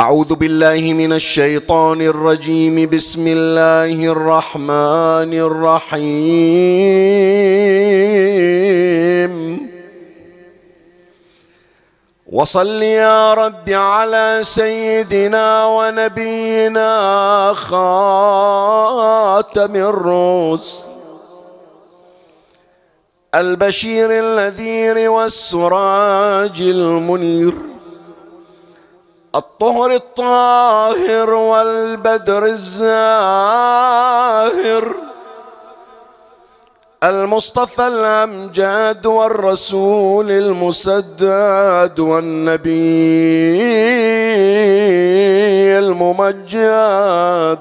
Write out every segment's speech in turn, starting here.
أعوذ بالله من الشيطان الرجيم. بسم الله الرحمن الرحيم. وصل يا رب على سيدنا ونبينا خاتم الرسل. البشير النذير والسراج المنير. الطهر الطاهر والبدر الزاهر. المصطفى الامجد والرسول المسدد والنبي الممجد.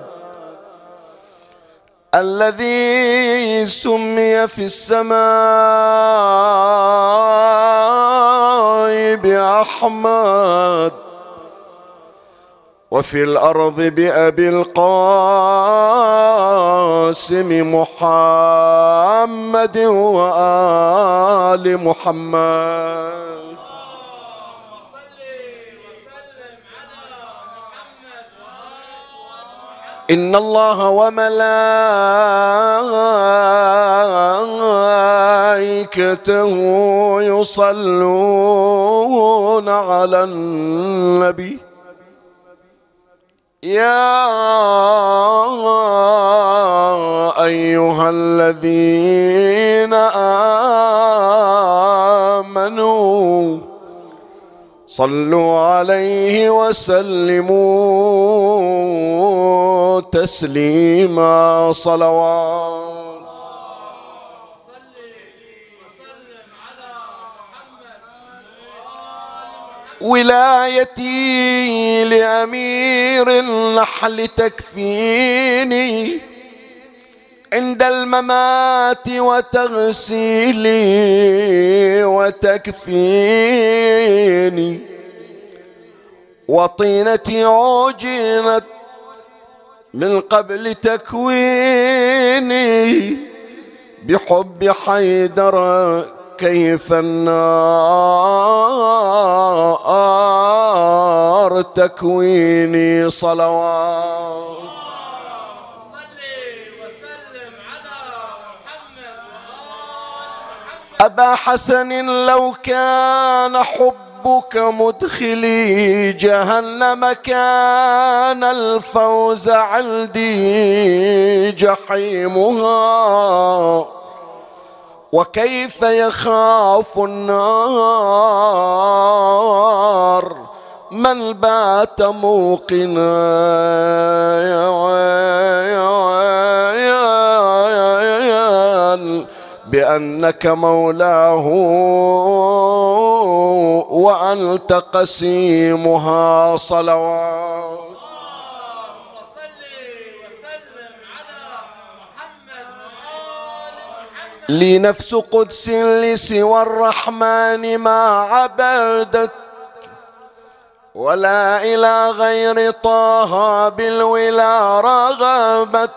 الذي سمي في السماء بأحمد. وفي الأرض بأبي القاسم محمد وآل محمد. إن الله وملائكته يصلون على النبي. يا أيها الذين آمنوا صلوا عليه وسلموا تسليما صلوات ولايتي لأمير النحل تكفيني عند الممات وتغسيلي وتكفيني. وطينتي عجنت من قبل تكويني بحب حيدر كيف النار تكويني صلوات. أبا حسن لو كان حبك مدخلي جهنم كان الفوز عندي جحيمها. وكيف يخاف النار من بات موقنا بأنك مولاه وأنت قسيمها صلوات لي نفس قدس لسوى الرحمن ما عبدت. ولا إلى غير طه بالولا رغبت.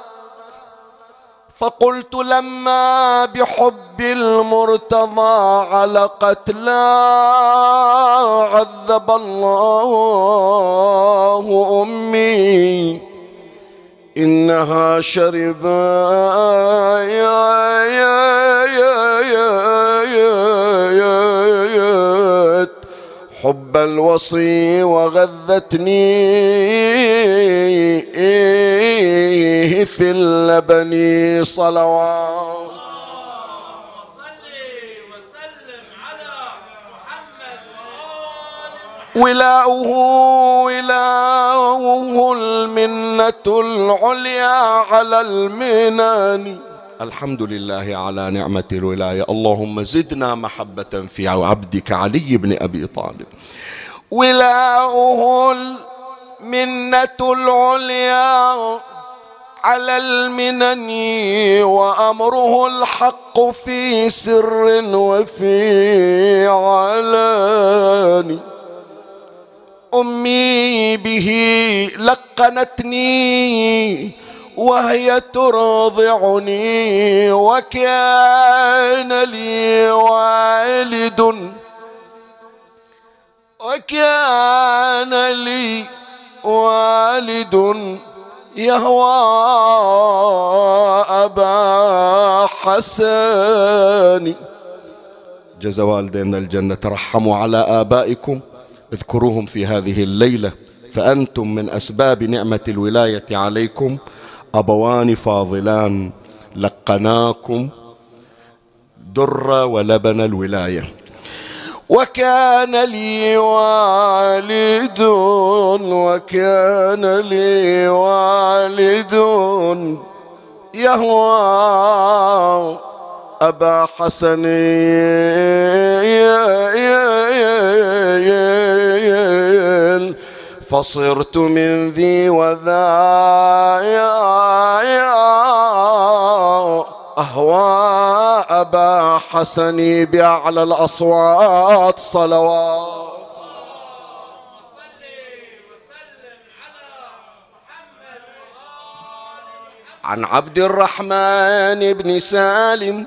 فقلت لما بحب المرتضى علقت لا عذب الله أمي. إنها شربت حب الوصي وغذتني في اللبن صلوات. ولاؤه ولاؤه المنة العليا على المنان. الحمد لله على نعمة الولاية. اللهم زدنا محبة في عبدك علي بن أبي طالب. ولاؤه المنة العليا على المنن وأمره الحق في سر وفي علاني أمي به لقنتني وهي ترضعني وكان لي والد وكان لي والد يهوى أبا حسن. جزا والدينا الجنة ترحموا على آبائكم. اذكروهم في هذه الليلة فأنتم من أسباب نعمة الولاية عليكم. أبوان فاضلان لقناكم در ولبن الولاية. وكان لي والد وكان لي والد يهوى أبا حسن. فصرت من ذي وذا أهوى أبا حسن بأعلى الأصوات صلوات. عن عبد الرحمن بن سالم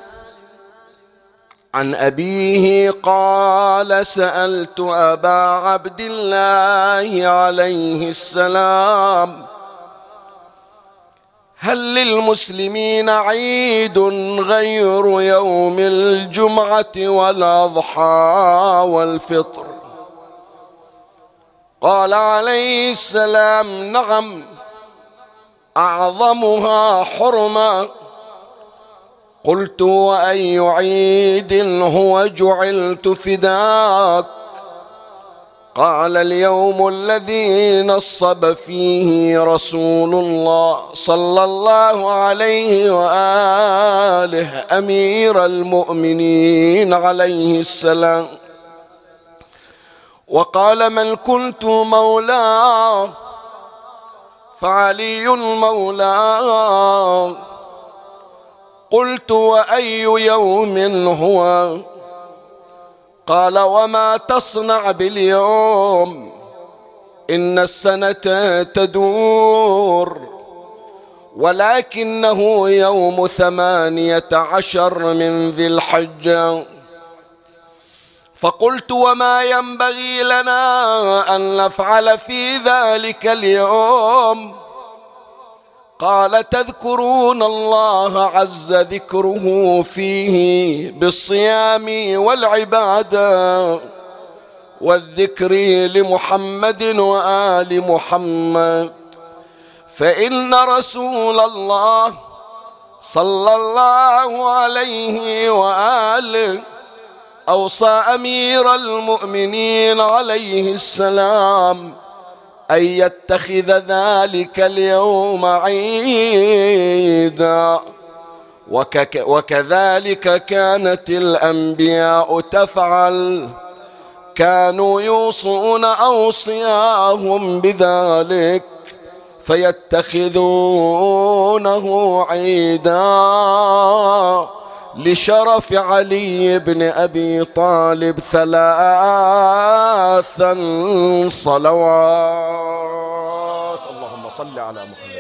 عن أبيه قال سألت أبا عبد الله عليه السلام هل للمسلمين عيد غير يوم الجمعة والأضحى والفطر؟ قال عليه السلام نعم أعظمها حرمة. قلت وأي عيد هو جعلت فداك. قال اليوم الذي نصب فيه رسول الله صلى الله عليه وآله أمير المؤمنين عليه السلام. وقال من كنت مولاه فعلي مولاه قلت وأي يوم هو؟ قال وما تصنع باليوم؟ إن السنة تدور. ولكنه يوم ثمانية عشر من ذي الحجة. فقلت وما ينبغي لنا أن نفعل في ذلك اليوم؟ قال تذكرون الله عز ذكره فيه بالصيام والعباده والذكر لمحمد وآل محمد. فإن رسول الله صلى الله عليه وآله أوصى أمير المؤمنين عليه السلام أن يتخذ ذلك اليوم عيدا. وكذلك كانت الأنبياء تفعل. كانوا يوصون أوصياهم بذلك فيتخذونه عيدا. لشرف علي بن أبي طالب ثلاثا صلوات. اللهم صل على محمد.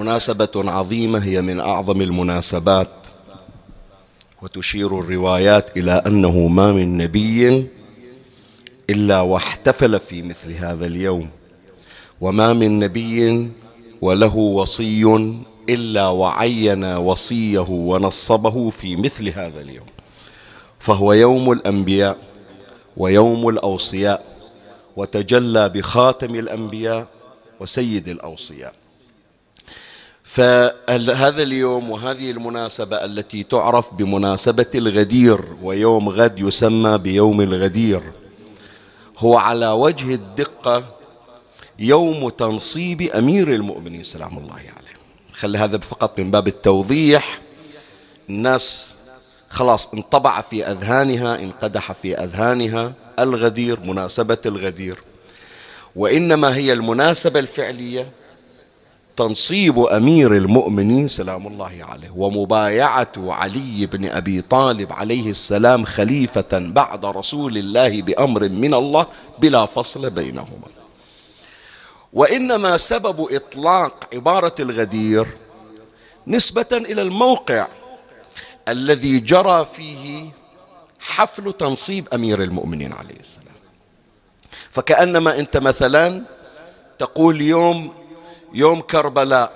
مناسبة عظيمة هي من أعظم المناسبات وتشير الروايات إلى أنه ما من نبي إلا واحتفل في مثل هذا اليوم. وما من نبي وله وصي إلا وعين وصيه ونصبه في مثل هذا اليوم. فهو يوم الأنبياء ويوم الأوصياء وتجلى بخاتم الأنبياء وسيد الأوصياء. فهذا اليوم وهذه المناسبة التي تعرف بمناسبة الغدير ويوم غد يسمى بيوم الغدير هو على وجه الدقة يوم تنصيب أمير المؤمنين سلام الله عليه. خلي هذا فقط من باب التوضيح. الناس خلاص انطبع في أذهانها انقدح في أذهانها الغدير مناسبة الغدير. وإنما هي المناسبة الفعلية تنصيب أمير المؤمنين سلام الله عليه ومبايعة علي بن أبي طالب عليه السلام خليفة بعد رسول الله بأمر من الله بلا فصل بينهما. وإنما سبب إطلاق عبارة الغدير نسبة إلى الموقع الذي جرى فيه حفل تنصيب أمير المؤمنين عليه السلام. فكأنما أنت مثلا تقول يوم يوم كربلاء.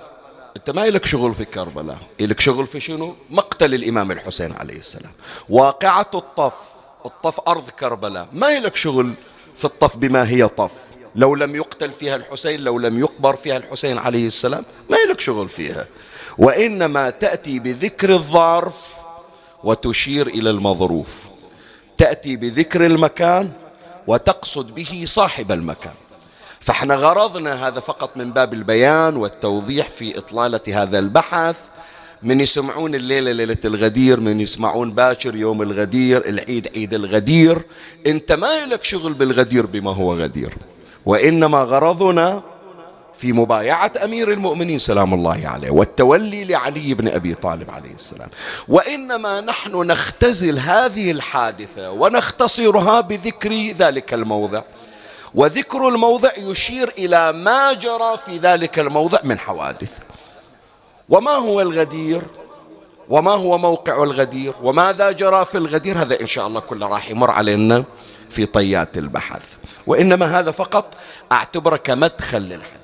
أنت ما لك شغل في كربلاء. لك شغل في شنو؟ مقتل الإمام الحسين عليه السلام. واقعة الطف الطف أرض كربلاء. ما لك شغل في الطف بما هي طف. لو لم يقتل فيها الحسين لو لم يقبر فيها الحسين عليه السلام ما لك شغل فيها. وإنما تأتي بذكر الظرف وتشير إلى المظروف. تأتي بذكر المكان وتقصد به صاحب المكان. فاحنا غرضنا هذا فقط من باب البيان والتوضيح في إطلالة هذا البحث. من يسمعون الليلة ليلة الغدير من يسمعون باكر يوم الغدير العيد عيد الغدير. انت ما لك شغل بالغدير بما هو غدير. وإنما غرضنا في مبايعة أمير المؤمنين سلام الله عليه والتولي لعلي بن أبي طالب عليه السلام. وإنما نحن نختزل هذه الحادثة ونختصرها بذكر ذلك الموضع. وذكر الموضع يشير إلى ما جرى في ذلك الموضع من حوادث. وما هو الغدير؟ وما هو موقع الغدير؟ وماذا جرى في الغدير؟ هذا إن شاء الله كله راح يمر علينا في طيات البحث. وإنما هذا فقط أعتبره كمدخل للحديث.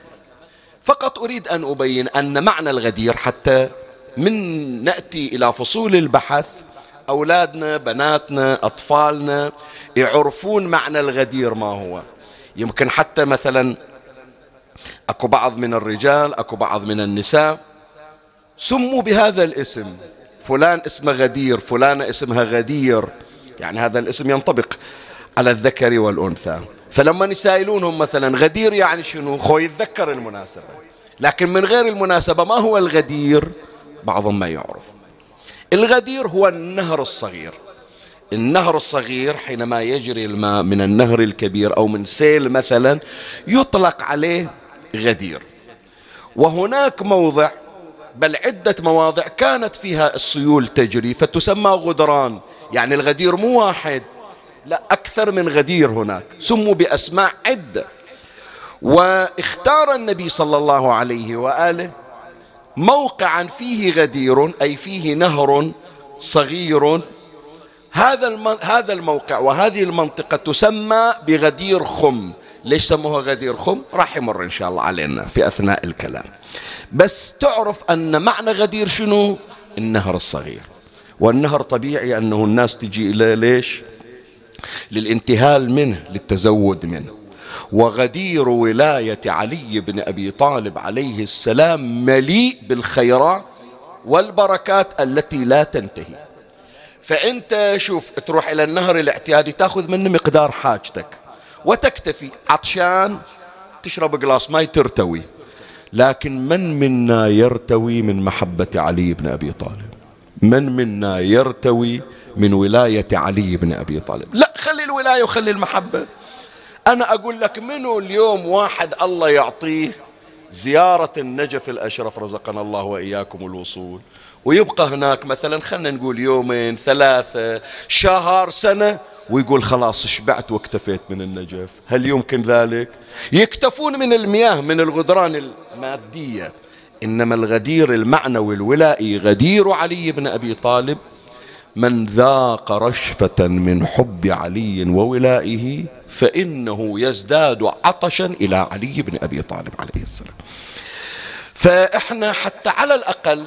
فقط أريد أن أبين أن معنى الغدير حتى من نأتي إلى فصول البحث أولادنا بناتنا أطفالنا يعرفون معنى الغدير ما هو. يمكن حتى مثلا أكو بعض من الرجال أكو بعض من النساء سموا بهذا الاسم. فلان اسمه غدير فلانة اسمها غدير. يعني هذا الاسم ينطبق على الذكر والأنثى. فلما يسائلونهم مثلا غدير يعني شنو؟ خو يتذكر المناسبة. لكن من غير المناسبة ما هو الغدير؟ بعضهم ما يعرف. الغدير هو النهر الصغير. النهر الصغير حينما يجري الماء من النهر الكبير أو من سيل مثلا يطلق عليه غدير. وهناك موضع بل عدة مواضع كانت فيها السيول تجري فتسمى غدران. يعني الغدير مو واحد لا أكثر من غدير هناك. سموا بأسماء عدة. واختار النبي صلى الله عليه وآله موقعا فيه غدير أي فيه نهر صغير هذا هذا الموقع وهذه المنطقة تسمى بغدير خم. ليش سموها غدير خم؟ راح يمر إن شاء الله علينا في أثناء الكلام. بس تعرف أن معنى غدير شنو؟ النهر الصغير. والنهر طبيعي أنه الناس تجي إلى ليش؟ للانتهال منه للتزود منه. وغدير ولاية علي بن أبي طالب عليه السلام مليء بالخيرات والبركات التي لا تنتهي. فأنت شوف تروح إلى النهر الاعتيادي تأخذ منه مقدار حاجتك. وتكتفي عطشان تشرب قلاص ماي ترتوي. لكن من منا يرتوي من محبة علي بن أبي طالب؟ من منا يرتوي من ولاية علي بن أبي طالب؟ لا خلي الولاية وخلي المحبة. أنا أقول لك منو اليوم واحد الله يعطيه زيارة النجف الأشرف رزقنا الله وإياكم الوصول؟ ويبقى هناك مثلا خلنا نقول يومين ثلاثة شهر سنة ويقول خلاص شبعت واكتفيت من النجف. هل يمكن ذلك؟ يكتفون من المياه من الغدران المادية. إنما الغدير المعنوي الولائي غدير علي بن أبي طالب من ذاق رشفة من حب علي وولائه فإنه يزداد عطشا إلى علي بن أبي طالب عليه السلام. فإحنا حتى على الأقل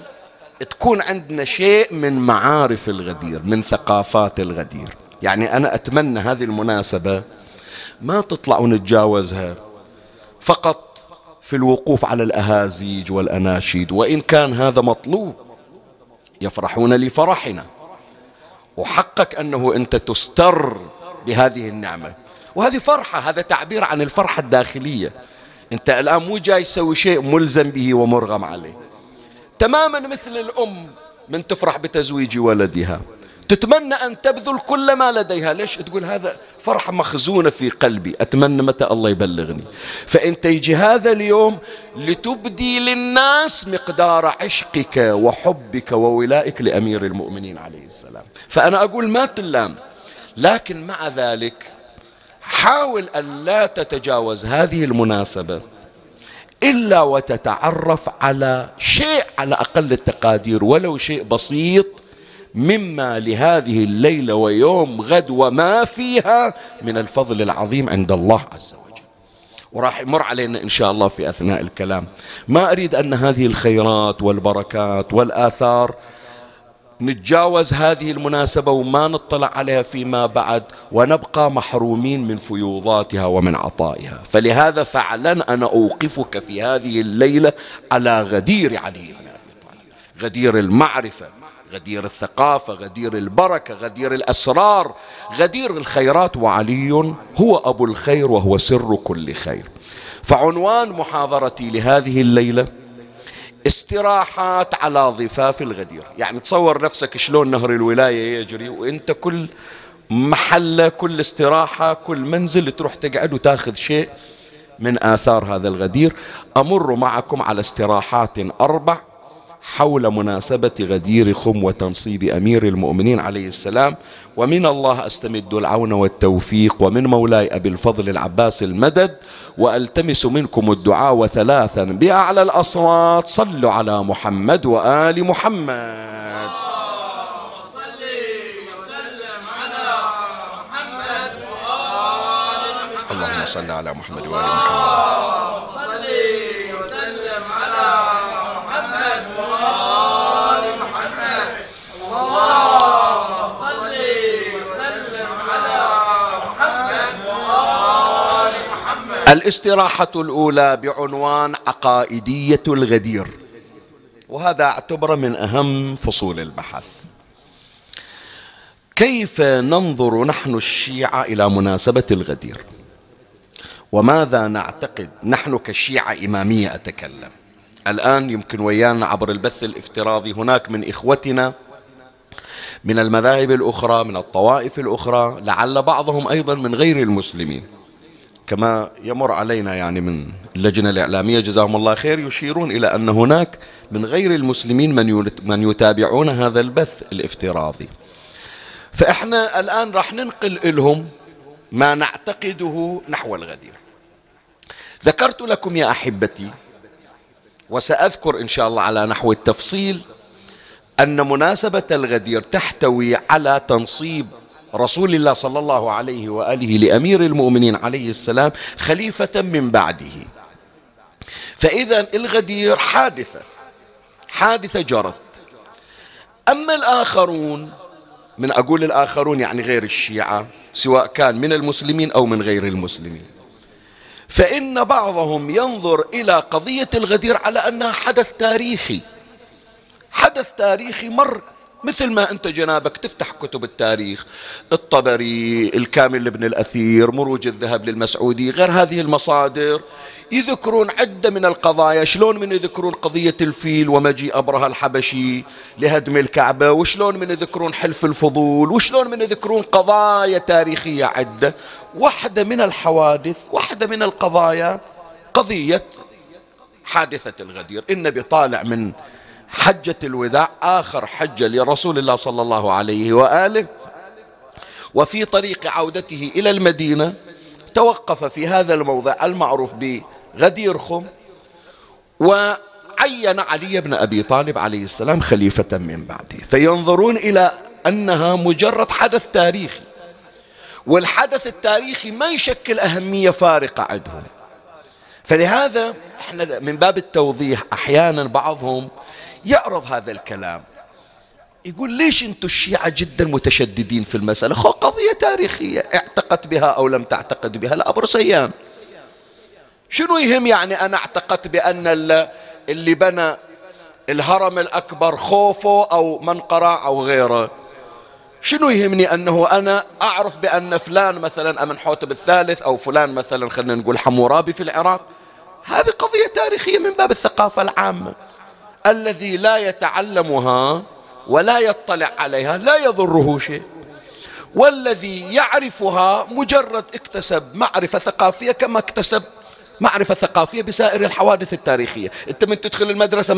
تكون عندنا شيء من معارف الغدير من ثقافات الغدير. يعني أنا أتمنى هذه المناسبة ما تطلع ونتجاوزها فقط في الوقوف على الأهازيج والأناشيد وإن كان هذا مطلوب يفرحون لفرحنا. وحقك أنه أنت تستر بهذه النعمة. وهذه فرحة هذا تعبير عن الفرحة الداخلية. أنت الآن مو جاي تسوي شيء ملزم به ومرغم عليه. تماما مثل الأم من تفرح بتزويج ولدها. تتمنى أن تبذل كل ما لديها. ليش تقول هذا فرحة مخزونة في قلبي؟ أتمنى متى الله يبلغني. فأنت يجي هذا اليوم لتبدي للناس مقدار عشقك وحبك وولائك لأمير المؤمنين عليه السلام. فأنا أقول ما تلام لكن مع ذلك حاول أن لا تتجاوز هذه المناسبة. إلا وتتعرف على شيء على أقل التقادير ولو شيء بسيط مما لهذه الليلة ويوم غد وما فيها من الفضل العظيم عند الله عز وجل. وراح يمر علينا إن شاء الله في أثناء الكلام. ما أريد أن هذه الخيرات والبركات والآثار نتجاوز هذه المناسبة وما نطلع عليها فيما بعد ونبقى محرومين من فيوضاتها ومن عطائها. فلهذا فعلا أنا أوقفك في هذه الليلة على غدير علي بن أبي طالب. غدير المعرفة غدير الثقافة غدير البركة غدير الأسرار غدير الخيرات. وعلي هو أبو الخير وهو سر كل خير. فعنوان محاضرتي لهذه الليلة استراحات على ضفاف الغدير. يعني تصور نفسك شلون نهر الولاية يجري وأنت كل محلة كل استراحة كل منزل تروح تقعد وتاخذ شيء من آثار هذا الغدير. أمر معكم على استراحات أربع حول مناسبة غدير خم وتنصيب أمير المؤمنين عليه السلام. ومن الله أستمد العون والتوفيق ومن مولاي أبي الفضل العباس المدد وألتمس منكم الدعاء وثلاثا بأعلى الأصوات. صلوا على محمد وآل محمد. اللهم صل على محمد وآل محمد. الاستراحة الأولى بعنوان عقائدية الغدير. وهذا اعتبر من أهم فصول البحث. كيف ننظر نحن الشيعة إلى مناسبة الغدير؟ وماذا نعتقد نحن كالشيعة إمامية أتكلم؟ الآن يمكن ويانا عبر البث الافتراضي هناك من إخوتنا من المذاهب الأخرى من الطوائف الأخرى لعل بعضهم أيضا من غير المسلمين. كما يمر علينا يعني من اللجنة الإعلامية. جزاهم الله خير. يشيرون إلى أن هناك من غير المسلمين من من يتابعون هذا البث الافتراضي. فإحنا الآن راح ننقل لهم ما نعتقده نحو الغدير. ذكرت لكم يا أحبتي وسأذكر إن شاء الله على نحو التفصيل أن مناسبة الغدير تحتوي على تنصيب رسول الله صلى الله عليه وآله لأمير المؤمنين عليه السلام خليفة من بعده. فإذا الغدير حادثة حادثة جرت. أما الآخرون من أقول الآخرون يعني غير الشيعة سواء كان من المسلمين أو من غير المسلمين. فإن بعضهم ينظر إلى قضية الغدير على أنها حدث تاريخي. حدث تاريخي مر مثل ما أنت جنابك تفتح كتب التاريخ الطبري الكامل لابن الأثير مروج الذهب للمسعودي غير هذه المصادر. يذكرون عدة من القضايا شلون من يذكرون قضية الفيل ومجيء أبرهة الحبشي لهدم الكعبة؟ وشلون من يذكرون حلف الفضول؟ وشلون من يذكرون قضايا تاريخية عدة؟ واحدة من الحوادث واحدة من القضايا قضية حادثة الغدير. النبي طالع من حجة الوداع آخر حجة لرسول الله صلى الله عليه وآله. وفي طريق عودته إلى المدينة توقف في هذا الموضع المعروف بغدير خم وعين علي بن أبي طالب عليه السلام خليفة من بعده. فينظرون إلى أنها مجرد حدث تاريخي. والحدث التاريخي ما يشكل أهمية فارقة عندهم. فلهذا إحنا من باب التوضيح أحيانا بعضهم يعرض هذا الكلام. يقول ليش أنتم الشيعة جدا متشددين في المسألة؟ خو قضية تاريخية. اعتقدت بها أو لم تعتقد بها؟ سيان شنو يهم يعني أنا اعتقدت بأن اللي بنى الهرم الأكبر خوفو أو منقرع أو غيره؟ شنو يهمني أنه أنا أعرف بأن فلان مثلا أمنحوتب الثالث أو فلان مثلا خلينا نقول حمورابي في العراق؟ هذه قضية تاريخية من باب الثقافة العامة. الذي لا يتعلمها ولا يطلع عليها لا يضره شيء. والذي يعرفها مجرد اكتسب معرفة ثقافية كما اكتسب معرفة ثقافية بسائر الحوادث التاريخية. انت من تدخل المدرسة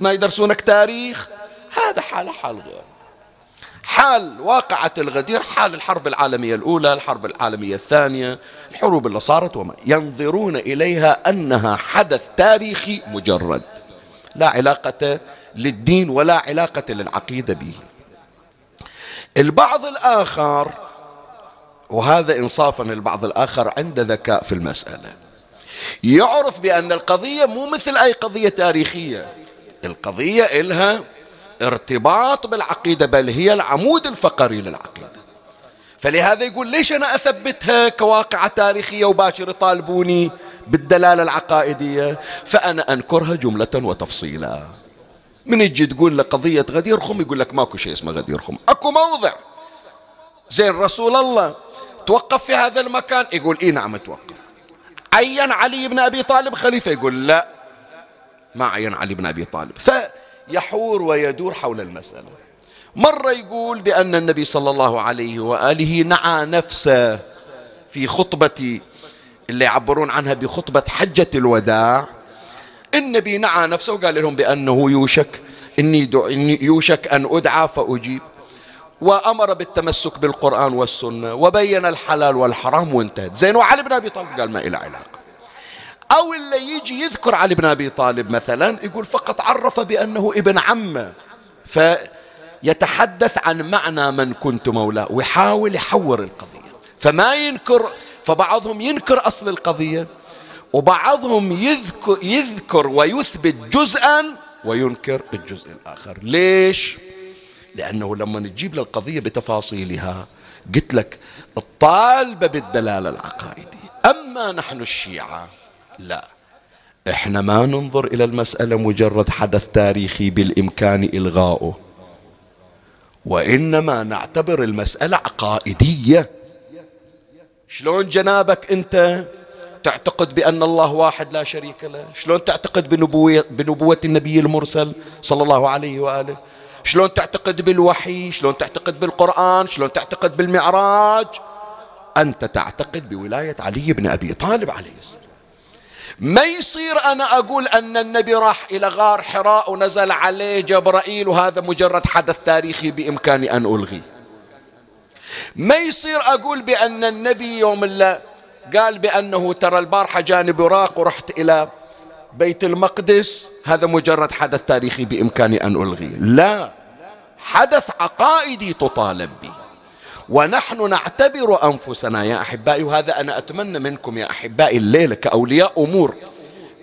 ما يدرسونك تاريخ؟ هذا حال حال غير. حال واقعة الغدير حال الحرب العالمية الأولى الحرب العالمية الثانية الحروب اللي صارت وما ينظرون إليها أنها حدث تاريخي مجرد. لا علاقة للدين ولا علاقة للعقيدة به. البعض الآخر وهذا إنصافا البعض الآخر عنده ذكاء في المسألة يعرف بأن القضية مو مثل أي قضية تاريخية. القضية إلها ارتباط بالعقيدة بل هي العمود الفقري للعقيدة. فلهذا يقول ليش أنا أثبتها كواقعة تاريخية وباشر يطالبوني بالدلالة العقائدية فأنا أنكرها جملة وتفصيلا. من يجي تقول له قضية غدير خم يقول لك ماكو شيء اسمه غدير خم. أكو موضع. زين رسول الله توقف في هذا المكان؟ يقول إي نعم توقف. عين علي بن أبي طالب خليفة؟ يقول لا. ما عين علي بن أبي طالب. ف يحور ويدور حول المسألة. مرة يقول بأن النبي صلى الله عليه وآله نعى نفسه في خطبة اللي يعبرون عنها بخطبة حجة الوداع. النبي نعى نفسه وقال لهم بأنه يوشك إني, إني يوشك أن أدعى فأجيب. وأمر بالتمسك بالقرآن والسنة وبين الحلال والحرام وانتهت. زين وعلي بن أبي طالب قال ما إلى علاقة. أو اللي يجي يذكر علي بن أبي طالب مثلا يقول فقط عرف بأنه ابن عمه فيتحدث عن معنى من كنت مولاه ويحاول يحور القضية. فما ينكر فبعضهم ينكر أصل القضية وبعضهم يذكر, يذكر ويثبت جزءا وينكر الجزء الآخر. ليش؟ لأنه لما نجيب للقضية بتفاصيلها قلت لك الطالبة بالدلالة العقائدية. أما نحن الشيعة لا. إحنا ما ننظر إلى المسألة مجرد حدث تاريخي بالإمكان إلغاؤه وإنما نعتبر المسألة عقائدية. شلون جنابك انت تعتقد بأن الله واحد لا شريك له؟ شلون تعتقد بنبوة, بنبوة النبي المرسل صلى الله عليه وآله؟ شلون تعتقد بالوحي؟ شلون تعتقد بالقرآن؟ شلون تعتقد بالمعراج؟ أنت تعتقد بولاية علي بن أبي طالب عليه السلام. ما يصير أنا أقول أن النبي راح إلى غار حراء ونزل عليه جبرائيل وهذا مجرد حدث تاريخي بإمكاني أن ألغيه. ما يصير أقول بأن النبي يوم الله قال بأنه ترى البارحة جاني براق ورحت إلى بيت المقدس. هذا مجرد حدث تاريخي بإمكاني أن ألغيه. لا حدث عقائدي تطالب به. ونحن نعتبر أنفسنا يا أحبائي وهذا أنا أتمنى منكم يا أحبائي الليلة كأولياء أمور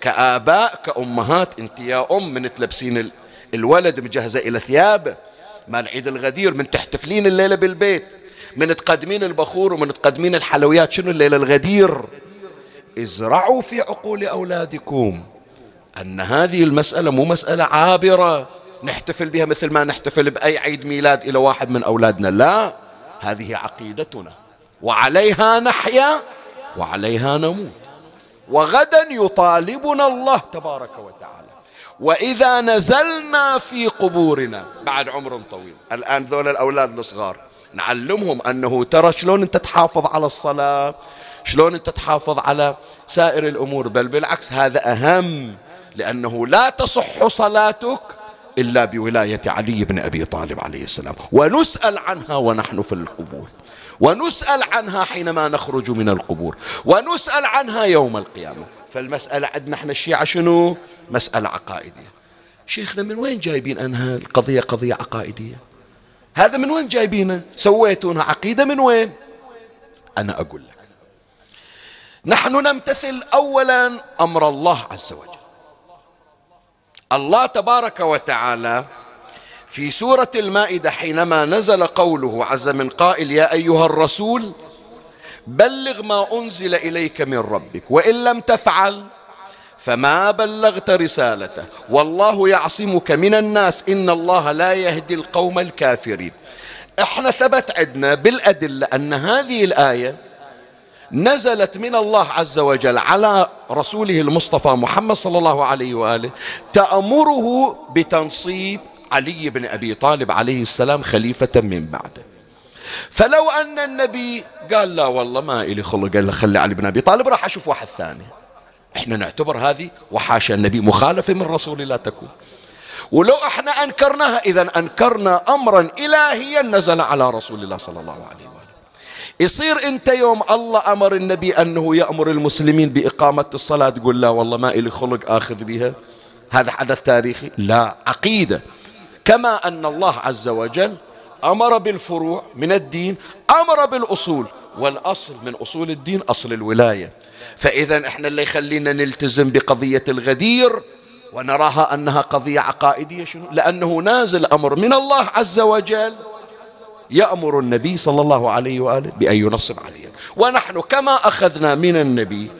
كآباء كأمهات أنت يا أم من تلبسين الولد مجهزة إلى ثيابه مال عيد الغدير من تحتفلين الليلة بالبيت. من تقدمين البخور ومن تقدمين الحلويات. شنو الليلة الغدير؟ ازرعوا في عقول أولادكم أن هذه المسألة مو مسألة عابرة. نحتفل بها مثل ما نحتفل بأي عيد ميلاد إلى واحد من أولادنا. لا هذه عقيدتنا. وعليها نحيا وعليها نموت. وغدا يطالبنا الله تبارك وتعالى. وإذا نزلنا في قبورنا بعد عمر طويل. الآن ذول الأولاد الصغار. نعلمهم أنه ترى شلون أنت تحافظ على الصلاة شلون أنت تحافظ على سائر الأمور بل بالعكس هذا أهم لأنه لا تصح صلاتك إلا بولاية علي بن أبي طالب عليه السلام. ونسأل عنها ونحن في القبور. ونسأل عنها حينما نخرج من القبور. ونسأل عنها يوم القيامة. فالمسألة عندنا إحنا الشيعة شنو؟ مسألة عقائدية. شيخنا من وين جايبين أنها القضية قضية عقائدية؟ هذا من وين جايبينه؟ سويتونها عقيدة من وين؟ أنا أقول لك. نحن نمتثل اولا أمر الله عز وجل. الله تبارك وتعالى في سورة المائدة حينما نزل قوله عز من قائل يا أيها الرسول بلغ ما أنزل إليك من ربك وإن لم تفعل فما بلغت رسالته. والله يعصمك من الناس إن الله لا يهدي القوم الكافرين. إحنا ثبت عندنا بالأدلة أن هذه الآية نزلت من الله عز وجل على رسوله المصطفى محمد صلى الله عليه وآله تأمره بتنصيب علي بن أبي طالب عليه السلام خليفة من بعده. فلو أن النبي قال لا والله ما إلي خلق قال خلي علي بن أبي طالب راح أشوف واحد ثاني. إحنا نعتبر هذه وحاشا النبي مخالفة من رسول الله تكون. ولو إحنا أنكرناها إذا أنكرنا امرا الهيا نزل على رسول الله صلى الله عليه وسلم يصير أنت يوم الله أمر النبي أنه يأمر المسلمين بإقامة الصلاة تقول لا والله ما إلي خلق آخذ بها. هذا حدث تاريخي؟ لا عقيدة. كما أن الله عز وجل أمر بالفروع من الدين أمر بالأصول. والأصل من أصول الدين أصل الولاية. فاذا إحنا اللي يخلينا نلتزم بقضية الغدير ونراها أنها قضية عقائدية شنو؟ لأنه نازل أمر من الله عز وجل يأمر النبي صلى الله عليه وآله بأن ينصب عليا ونحن كما أخذنا من النبي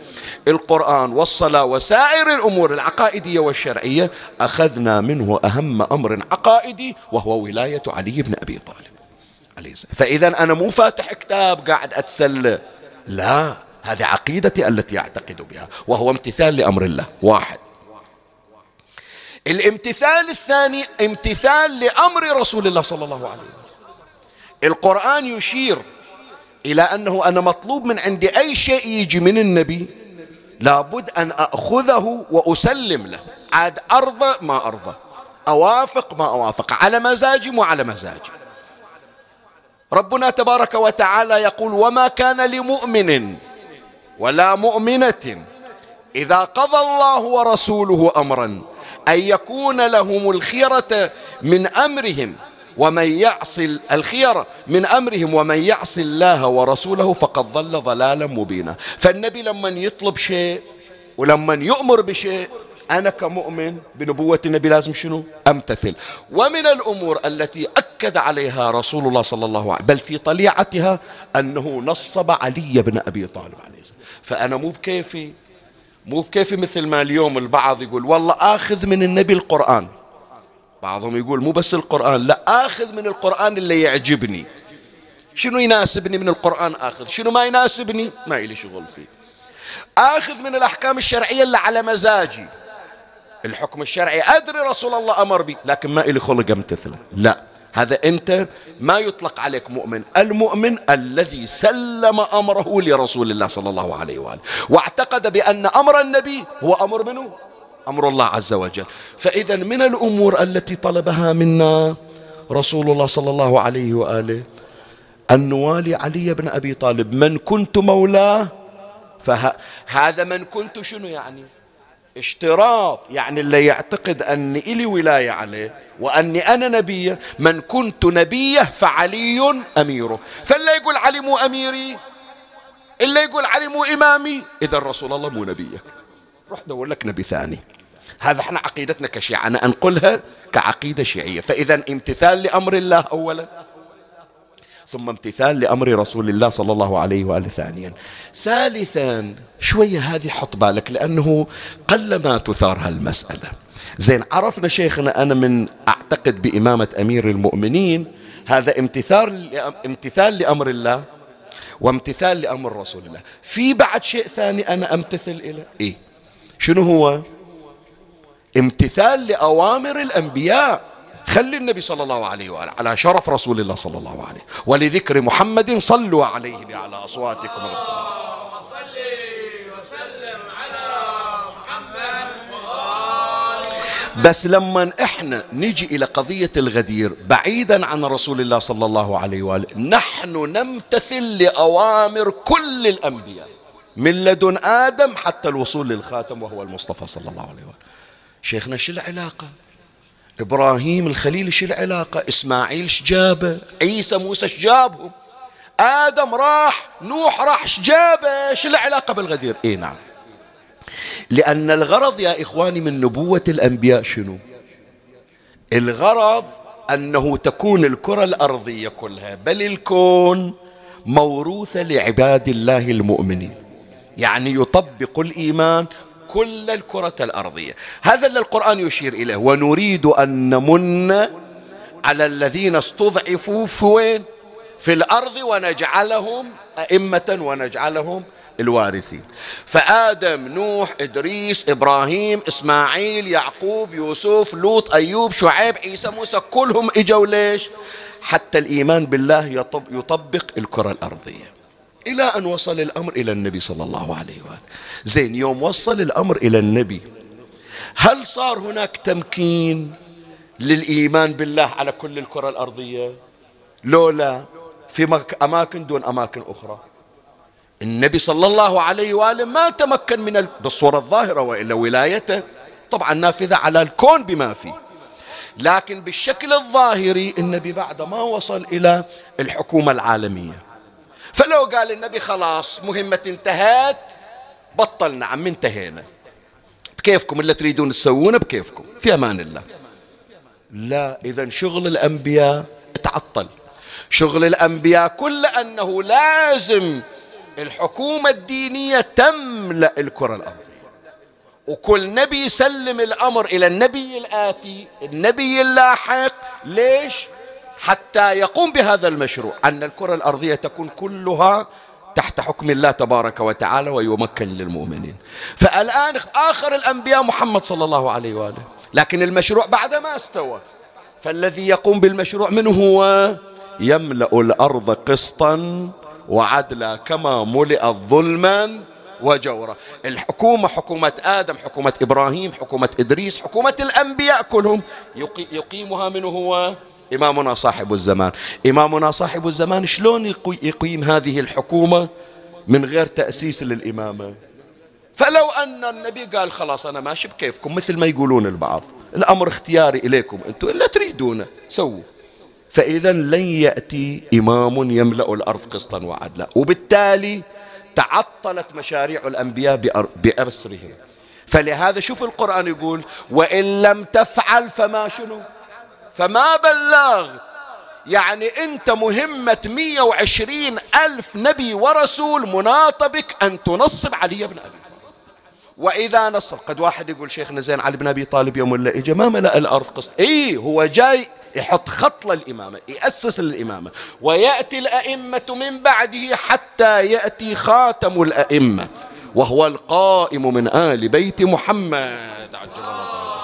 القرآن والصلاة وسائر الأمور العقائدية والشرعية أخذنا منه أهم أمر عقائدي وهو ولاية علي بن أبي طالب. عليه فإذا أنا مو فاتح كتاب قاعد أتسلى. لا. هذه عقيدتي التي أعتقد بها وهو امتثال لأمر الله. واحد. الامتثال الثاني امتثال لأمر رسول الله صلى الله عليه وسلم. القرآن يشير إلى أنه أنا مطلوب من عندي أي شيء يجي من النبي لابد أن أخذه وأسلم له. عاد أرضى ما أرضى أوافق ما أوافق على مزاجي وعلى مزاجي. ربنا تبارك وتعالى يقول وما كان لمؤمن ولا مؤمنة. إذا قضى الله ورسوله أمرا أن يكون لهم الخيرة من أمرهم ومن يعص الخير من أمرهم ومن يعص الله ورسوله فقد ضل ضلالا مبينا. فالنبي لما يطلب شيء ولما يؤمر بشيء أنا كمؤمن بنبوة النبي لازم شنو؟ أمتثل. ومن الأمور التي أكد عليها رسول الله صلى الله عليه وسلم بل في طليعتها أنه نصب علي بن أبي طالب. فأنا مو بكيفي. مو بكيفي مثل ما اليوم البعض يقول والله آخذ من النبي القرآن. بعضهم يقول مو بس القرآن لا آخذ من القرآن اللي يعجبني. شنو يناسبني من القرآن آخذ؟ شنو ما يناسبني؟ ما إلي شغل فيه. آخذ من الأحكام الشرعية اللي على مزاجي. الحكم الشرعي أدري رسول الله أمر بي لكن ما إلي خلق أمتثله. لا. هذا أنت ما يطلق عليك مؤمن المؤمن الذي سلم أمره لرسول الله صلى الله عليه وآله واعتقد بأن أمر النبي هو أمر منه؟ أمر الله عز وجل. فإذا من الأمور التي طلبها منا رسول الله صلى الله عليه وآله أن نوالي علي بن أبي طالب من كنت مولاه؟ فهذا من كنت شنو يعني؟ اشتراط يعني اللي يعتقد أني إلي ولاية عليه وأني أنا نبيه من كنت نبيه فعلي أميره. فاللي يقول علي مو أميري اللي يقول علي مو إمامي إذا رسول الله مو نبيك. روح دور لك نبي ثاني. هذا إحنا عقيدتنا كشيعة أنا أنقلها كعقيدة شيعية. فإذا امتثال لأمر الله أولا. ثم امتثال لأمر رسول الله صلى الله عليه وآله ثانيا. ثالثا شوية هذه حط بالك لأنه قلما تثار هالمسألة. زين عرفنا شيخنا أنا من أعتقد بإمامة أمير المؤمنين هذا امتثال امتثال لأمر الله وامتثال لأمر رسول الله. في بعد شيء ثاني أنا أمتثل إليه إيه؟ شنو هو؟ امتثال لأوامر الأنبياء. خلي النبي صلى الله عليه وآله على شرف رسول الله صلى الله عليه ولذكر محمد صلوا عليه على أصواتكم بس لما إحنا نجي إلى قضية الغدير بعيدا عن رسول الله صلى الله عليه وآله نحن نمتثل لأوامر كل الأنبياء. من لدن آدم حتى الوصول للخاتم وهو المصطفى صلى الله عليه وآله. شيخنا شو العلاقة؟ إبراهيم الخليل شو العلاقة؟ إسماعيل شجابه عيسى موسى شجابهم آدم راح نوح راح جابه؟ شو العلاقة بالغدير؟ إي نعم. لأن الغرض يا إخواني من نبوة الأنبياء شنو؟ الغرض أنه تكون الكرة الأرضية كلها بل الكون موروثة لعباد الله المؤمنين. يعني يطبق الإيمان كل الكرة الأرضية. هذا اللي القرآن يشير إليه. ونريد أن نمن على الذين استضعفوا في وين؟ في الأرض ونجعلهم أئمة ونجعلهم الوارثين. فآدم نوح إدريس إبراهيم إسماعيل يعقوب يوسف لوط أيوب شعيب عيسى موسى كلهم إجوا ليش؟ حتى الإيمان بالله يطبق الكرة الأرضية. إلى أن وصل الأمر إلى النبي صلى الله عليه وآله. زين يوم وصل الأمر إلى النبي. هل صار هناك تمكين للإيمان بالله على كل الكرة الأرضية؟ لولا في أماكن دون أماكن أخرى. النبي صلى الله عليه وآله ما تمكن من بالصورة الظاهرة وإلا ولايته. طبعا نافذة على الكون بما فيه. لكن بالشكل الظاهري النبي بعد ما وصل إلى الحكومة العالمية. فلو قال النبي خلاص مهمة انتهت بطلنا عم انتهينا. بكيفكم اللي تريدون تسوونه؟ بكيفكم. في أمان الله. لا إذا شغل الأنبياء تعطل. شغل الأنبياء كل أنه لازم الحكومة الدينية تملأ الكرة الأرضية. وكل نبي يسلم الأمر إلى النبي الآتي النبي اللاحق. ليش؟ حتى يقوم بهذا المشروع. أن الكرة الأرضية تكون كلها تحت حكم الله تبارك وتعالى ويمكن للمؤمنين. فالآن آخر الأنبياء محمد صلى الله عليه وآله. لكن المشروع بعد ما استوى. فالذي يقوم بالمشروع منه هو؟ يملأ الأرض قسطا وعدلا كما ملئت ظلما وجورا. الحكومة حكومة آدم حكومة إبراهيم حكومة إدريس حكومة الأنبياء كلهم يقيمها من هو؟ إمامنا صاحب الزمان. إمامنا صاحب الزمان شلون يقيم هذه الحكومة من غير تأسيس للإمامة؟ فلو أن النبي قال خلاص أنا ماشي بكيفكم مثل ما يقولون البعض. الأمر اختياري إليكم أنتم إلا تريدونه سووا. فإذا لن يأتي إمام يملأ الأرض قسطا وعدلا. وبالتالي تعطلت مشاريع الأنبياء بأسرهم. فلهذا شوف القرآن يقول وإن لم تفعل فما شنو؟ فما بلغت يعني أنت مهمة 120 ألف نبي ورسول مناط بك أن تنصب علي بن أبي وإذا نصب قد واحد يقول شيخنا زين علي بن أبي طالب يوم ولا إجا ما ملأ الأرض قسط إيه هو جاي يحط خط للإمامة يأسس للإمامة. ويأتي الأئمة من بعده حتى يأتي خاتم الأئمة وهو القائم من آل بيت محمد. عجل الله.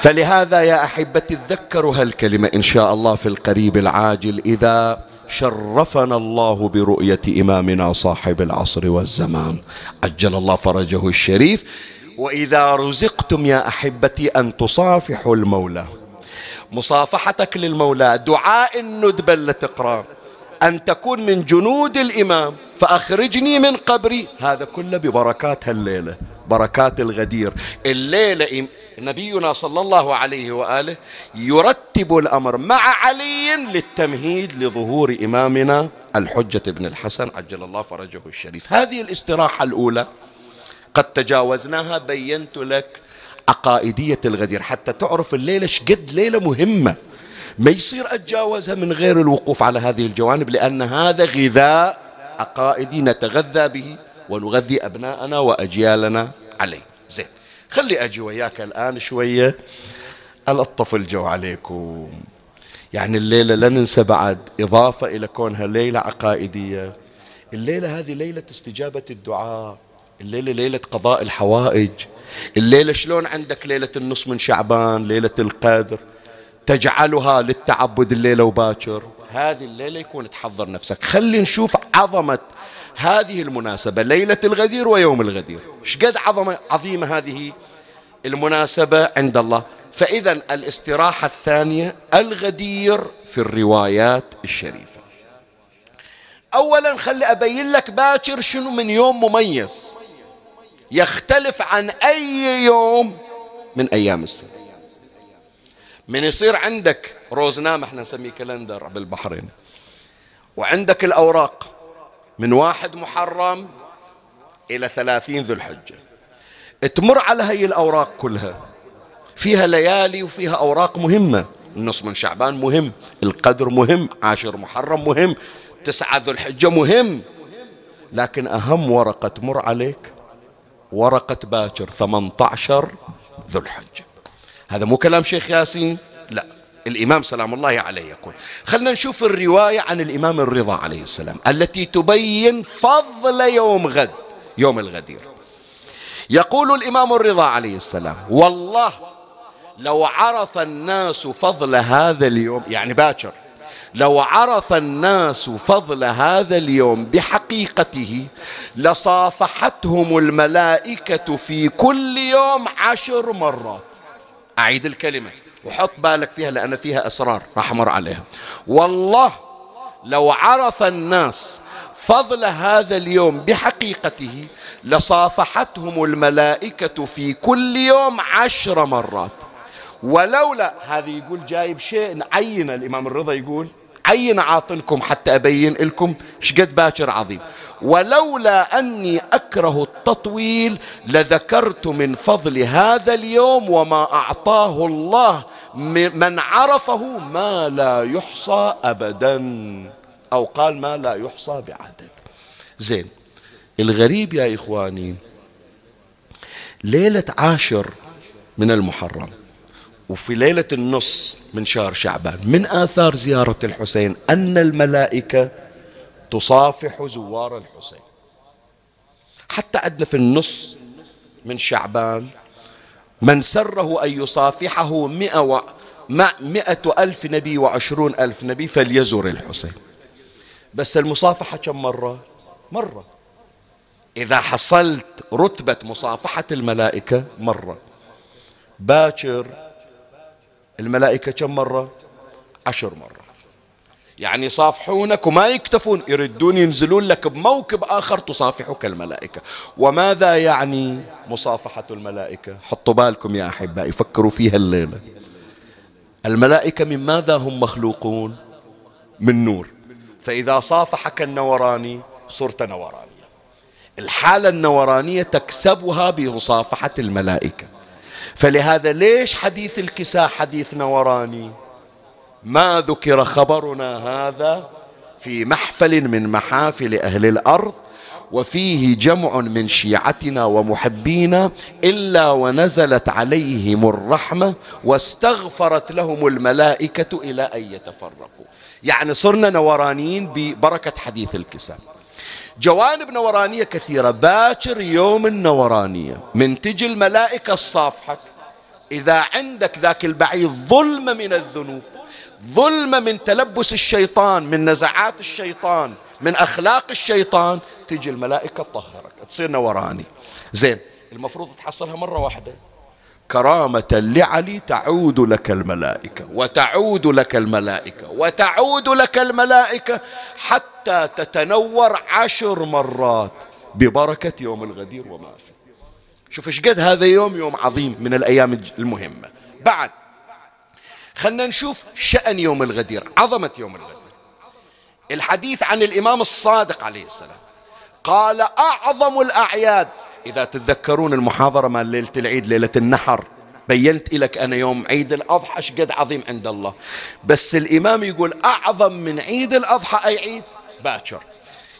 فلهذا يا أحبتي تذكروا هالكلمه إن شاء الله في القريب العاجل إذا شرفنا الله برؤية إمامنا صاحب العصر والزمان. عجل الله فرجه الشريف. وإذا رزقتم يا أحبتي أن تصافحوا المولى. مصافحتك للمولى دعاء الندبه اللي تقرا أن تكون من جنود الإمام. فأخرجني من قبري. هذا كله ببركات هالليله بركات الغدير. الليلة نبينا صلى الله عليه وآله يرتب الأمر مع علي للتمهيد لظهور إمامنا الحجة بن الحسن عجل الله فرجه الشريف. هذه الاستراحة الأولى قد تجاوزناها بينت لك عقائدية الغدير. حتى تعرف الليلة شقد ليلة مهمة ما يصير أتجاوزها من غير الوقوف على هذه الجوانب لأن هذا غذاء عقائدي نتغذى به. ونغذي أبناءنا وأجيالنا عليه. زين خلي أجي وياك الآن شوية. ألطف الجو عليكم. يعني الليلة لا ننسى بعد. إضافة إلى كونها ليلة عقائدية. الليلة هذه ليلة استجابة الدعاء. الليلة ليلة قضاء الحوائج. الليلة شلون عندك ليلة النص من شعبان ليلة القدر؟ تجعلها للتعبد الليلة وباكر. هذه الليلة يكون تحضر نفسك. خلي نشوف عظمة هذه المناسبة ليلة الغدير ويوم الغدير. شقد عظمة عظيمة هذه المناسبة عند الله. فإذا الاستراحة الثانية الغدير في الروايات الشريفة. أولا خلي أبين لك باكر شنو من يوم مميز. يختلف عن أي يوم من أيام السنة من يصير عندك روزنام إحنا نسميه كالندر بالبحرين. وعندك الأوراق. من واحد محرم إلى ثلاثين ذو الحجة. تمر على هي الأوراق كلها. فيها ليالي وفيها أوراق مهمة. النص من شعبان مهم القدر مهم عاشر محرم مهم تسعة ذو الحجة مهم. لكن أهم ورقة تمر عليك ورقة باكر 18 ذو الحجة. هذا مو كلام شيخ ياسين؟ لا. الإمام سلام الله عليه يقول خلنا نشوف الرواية عن الإمام الرضا عليه السلام التي تبين فضل يوم غد يوم الغدير. يقول الإمام الرضا عليه السلام والله لو عرف الناس فضل هذا اليوم يعني باكر لو عرف الناس فضل هذا اليوم بحقيقته لصافحتهم الملائكة في كل يوم عشر مرات. أعيد الكلمة. وحط بالك فيها لأن فيها أسرار راح أمر عليها. والله لو عرف الناس فضل هذا اليوم بحقيقته لصافحتهم الملائكة في كل يوم عشر مرات. ولولا هذه يقول جايب شيء عين الإمام الرضا يقول عين عاطنكم حتى أبين لكم شقد باكر عظيم. ولولا أني أكره التطويل لذكرت من فضل هذا اليوم وما أعطاه الله من عرفه ما لا يحصى أبدا. أو قال ما لا يحصى بعدد. زين الغريب يا إخواني ليلة عاشر من المحرم. وفي ليلة النص من شهر شعبان من آثار زيارة الحسين أن الملائكة تصافح زوار الحسين. حتى عندنا في النص من شعبان من سره أن يصافحه مئة, و... مئة ألف نبي وعشرون ألف نبي فليزر الحسين. بس المصافحة كم مرة؟ مرة. إذا حصلت رتبة مصافحة الملائكة مرة. باكر الملائكة كم مرة؟ عشر مرة. يعني يصافحونك وما يكتفون يردون ينزلون لك بموكب آخر تصافحك الملائكة. وماذا يعني مصافحة الملائكة؟ حطوا بالكم يا أحبائي فكروا فيها الليلة. الملائكة من ماذا هم مخلوقون؟ من نور. فإذا صافحك النوراني صرت نورانيا. الحالة النورانية تكسبها بمصافحة الملائكة. فلهذا ليش حديث الكساء حديث نوراني؟ ما ذكر خبرنا هذا في محفل من محافل أهل الأرض وفيه جمع من شيعتنا ومحبينا إلا ونزلت عليهم الرحمة واستغفرت لهم الملائكة إلى أن يتفرقوا. يعني صرنا نورانيين ببركة حديث الكساء. جوانب نورانية كثيرة. باكر يوم النورانية. من تجي الملائكة الصافحك إذا عندك ذاك البعيد ظلمة من الذنوب. ظلمة من تلبس الشيطان من نزعات الشيطان من أخلاق الشيطان. تجي الملائكة تطهرك. تصير نوراني. زين المفروض تحصلها مرة واحدة. كرامة لعلي تعود لك الملائكة وتعود لك الملائكة وتعود لك الملائكة حتى تتنور عشر مرات ببركة يوم الغدير وما فيه شوف إيش قد هذا يوم؟ يوم عظيم من الأيام المهمة. بعد خلنا نشوف شأن يوم الغدير عظمة يوم الغدير. الحديث عن الإمام الصادق عليه السلام قال أعظم الأعياد إذا تتذكرون المحاضرة مال ليلة العيد ليلة النحر بينت لك أنا يوم عيد الأضحى قد عظيم عند الله. بس الإمام يقول أعظم من عيد الأضحى أي عيد؟ باكر.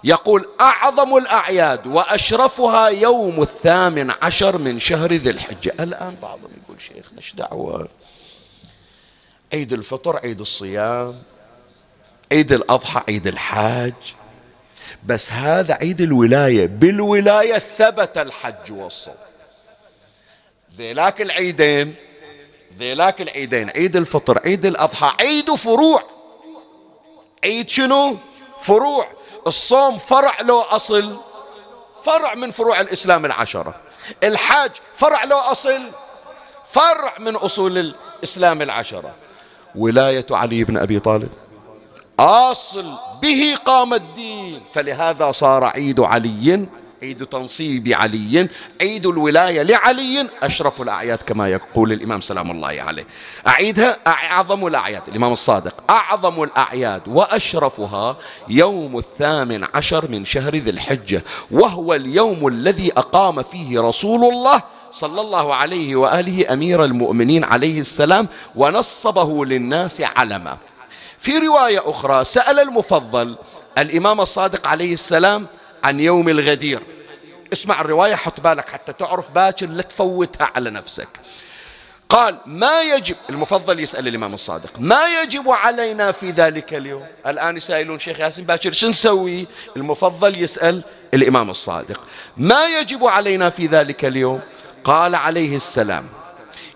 يقول أعظم الأعياد وأشرفها يوم الثامن عشر من شهر ذي الحجة. الآن بعضهم يقول شيخنا إيش دعوة؟ عيد الفطر عيد الصيام عيد الأضحى عيد الحاج. بس هذا عيد الولاية بالولاية ثبت الحج والصوم. ذيلاك العيدين ذيلاك العيدين عيد الفطر عيد الأضحى عيد فروع. عيد شنو؟ فروع. الصوم فرع له أصل فرع من فروع الإسلام العشرة. الحاج فرع له أصل فرع من أصول الإسلام العشرة. ولاية علي بن أبي طالب. أصل. به قام الدين فلهذا صار عيد علي عيد تنصيب علي عيد الولاية لعلي أشرف الأعياد كما يقول الإمام سلام الله عليه أعيدها أعظم الأعياد الإمام الصادق أعظم الأعياد وأشرفها يوم الثامن عشر من شهر ذي الحجة وهو اليوم الذي أقام فيه رسول الله صلى الله عليه وآله أمير المؤمنين عليه السلام ونصبه للناس علما. في رواية أخرى سأل المفضل الإمام الصادق عليه السلام عن يوم الغدير. اسمع الرواية حط بالك حتى تعرف باكر لا تفوتها على نفسك. قال ما يجب المفضل يسأل الإمام الصادق ما يجب علينا في ذلك اليوم؟ الآن يسألون شيخ ياسين باكر شو نسوي؟ المفضل يسأل الإمام الصادق ما يجب علينا في ذلك اليوم؟ قال عليه السلام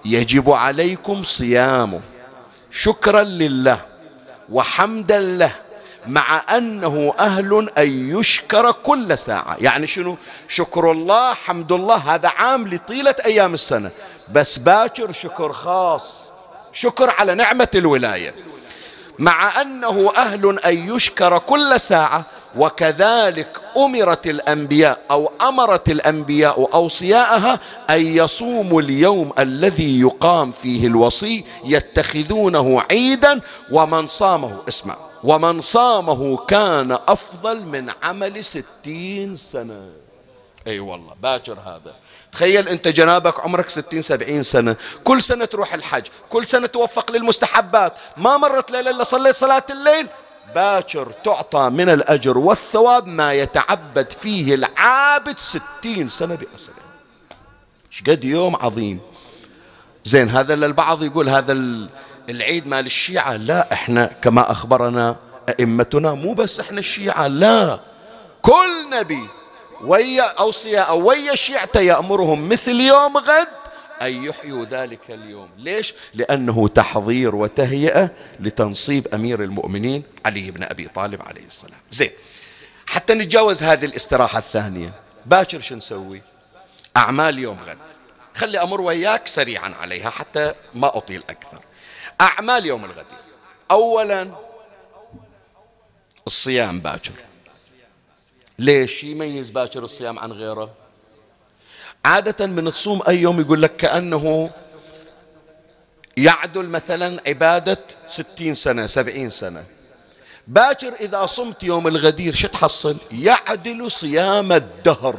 يجب عليكم صيامه. شكرا لله. وحمدا له مع أنه أهل أن يشكر كل ساعة. يعني شنو؟ شكر الله حمد الله هذا عام لطيلة أيام السنة. بس باكر شكر خاص. شكر على نعمة الولاية. مع أنه أهل أن يشكر كل ساعة وكذلك أمرت الأنبياء أو أمرت الأنبياء أوصياءها أن يصوموا اليوم الذي يقام فيه الوصي يتخذونه عيدا ومن صامه اسمع ومن صامه كان أفضل من عمل ستين سنة. أي أيوة والله باكر هذا. تخيل أنت جنابك عمرك ستين سبعين سنة. كل سنة تروح الحج كل سنة توفق للمستحبات. ما مرت ليلة إلا صليت صلاة الليل. باكر تعطى من الأجر والثواب ما يتعبد فيه العابد ستين سنة بأسره. قد يوم عظيم. زين هذا للبعض يقول هذا العيد مال الشيعة. لا إحنا كما أخبرنا أئمتنا مو بس إحنا الشيعة لا. كل نبي ويا أوصياء ويا شيعته يأمرهم مثل يوم غد أن يحيوا ذلك اليوم. ليش؟ لأنه تحضير وتهيئة لتنصيب أمير المؤمنين علي بن أبي طالب عليه السلام. زين حتى نتجاوز هذه الاستراحة الثانية. باكر شو نسوي؟ أعمال يوم غد. خلي أمر وياك سريعا عليها حتى ما أطيل أكثر. أعمال يوم الغد. أولا الصيام باكر. ليش يميز باكر الصيام عن غيره؟ عادة من تصوم أي يوم يقول لك كأنه يعدل مثلا عبادة ستين سنة سبعين سنة. باكر إذا صمت يوم الغدير شو تحصل؟ يعدل صيام الدهر.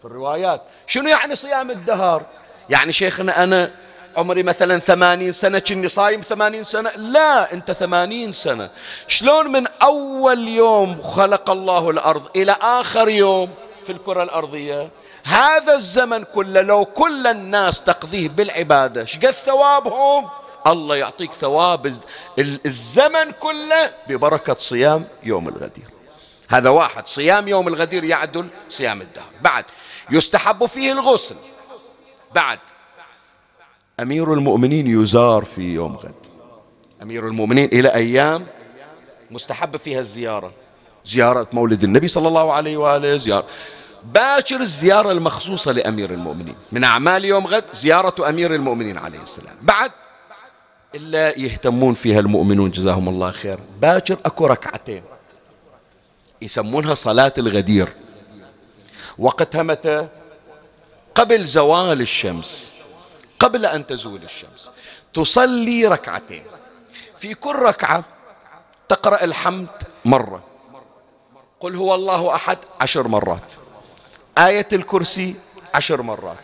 في الروايات. شنو يعني صيام الدهر؟ يعني شيخنا أنا عمري مثلا ثمانين سنة كني صايم ثمانين سنة؟ لا أنت ثمانين سنة. شلون من أول يوم خلق الله الأرض إلى آخر يوم في الكرة الأرضية؟ هذا الزمن كله لو كل الناس تقضيه بالعبادة شقد ثوابهم؟ الله يعطيك ثواب الزمن كله ببركة صيام يوم الغدير. هذا واحد صيام يوم الغدير يعدل صيام الدهر. بعد يستحب فيه الغسل. بعد أمير المؤمنين يزار في يوم غد. أمير المؤمنين إلى أيام مستحب فيها الزيارة. زيارة مولد النبي صلى الله عليه وآله زيارة باكر الزيارة المخصوصة لأمير المؤمنين. من أعمال يوم غد زيارة أمير المؤمنين عليه السلام. بعد إلا يهتمون فيها المؤمنون جزاهم الله خير. باكر أكو ركعتين. يسمونها صلاة الغدير. وقتها متى؟ قبل زوال الشمس. قبل أن تزول الشمس. تصلي ركعتين. في كل ركعة تقرأ الحمد مرة. قل هو الله أحد عشر مرات. آية الكرسي عشر مرات.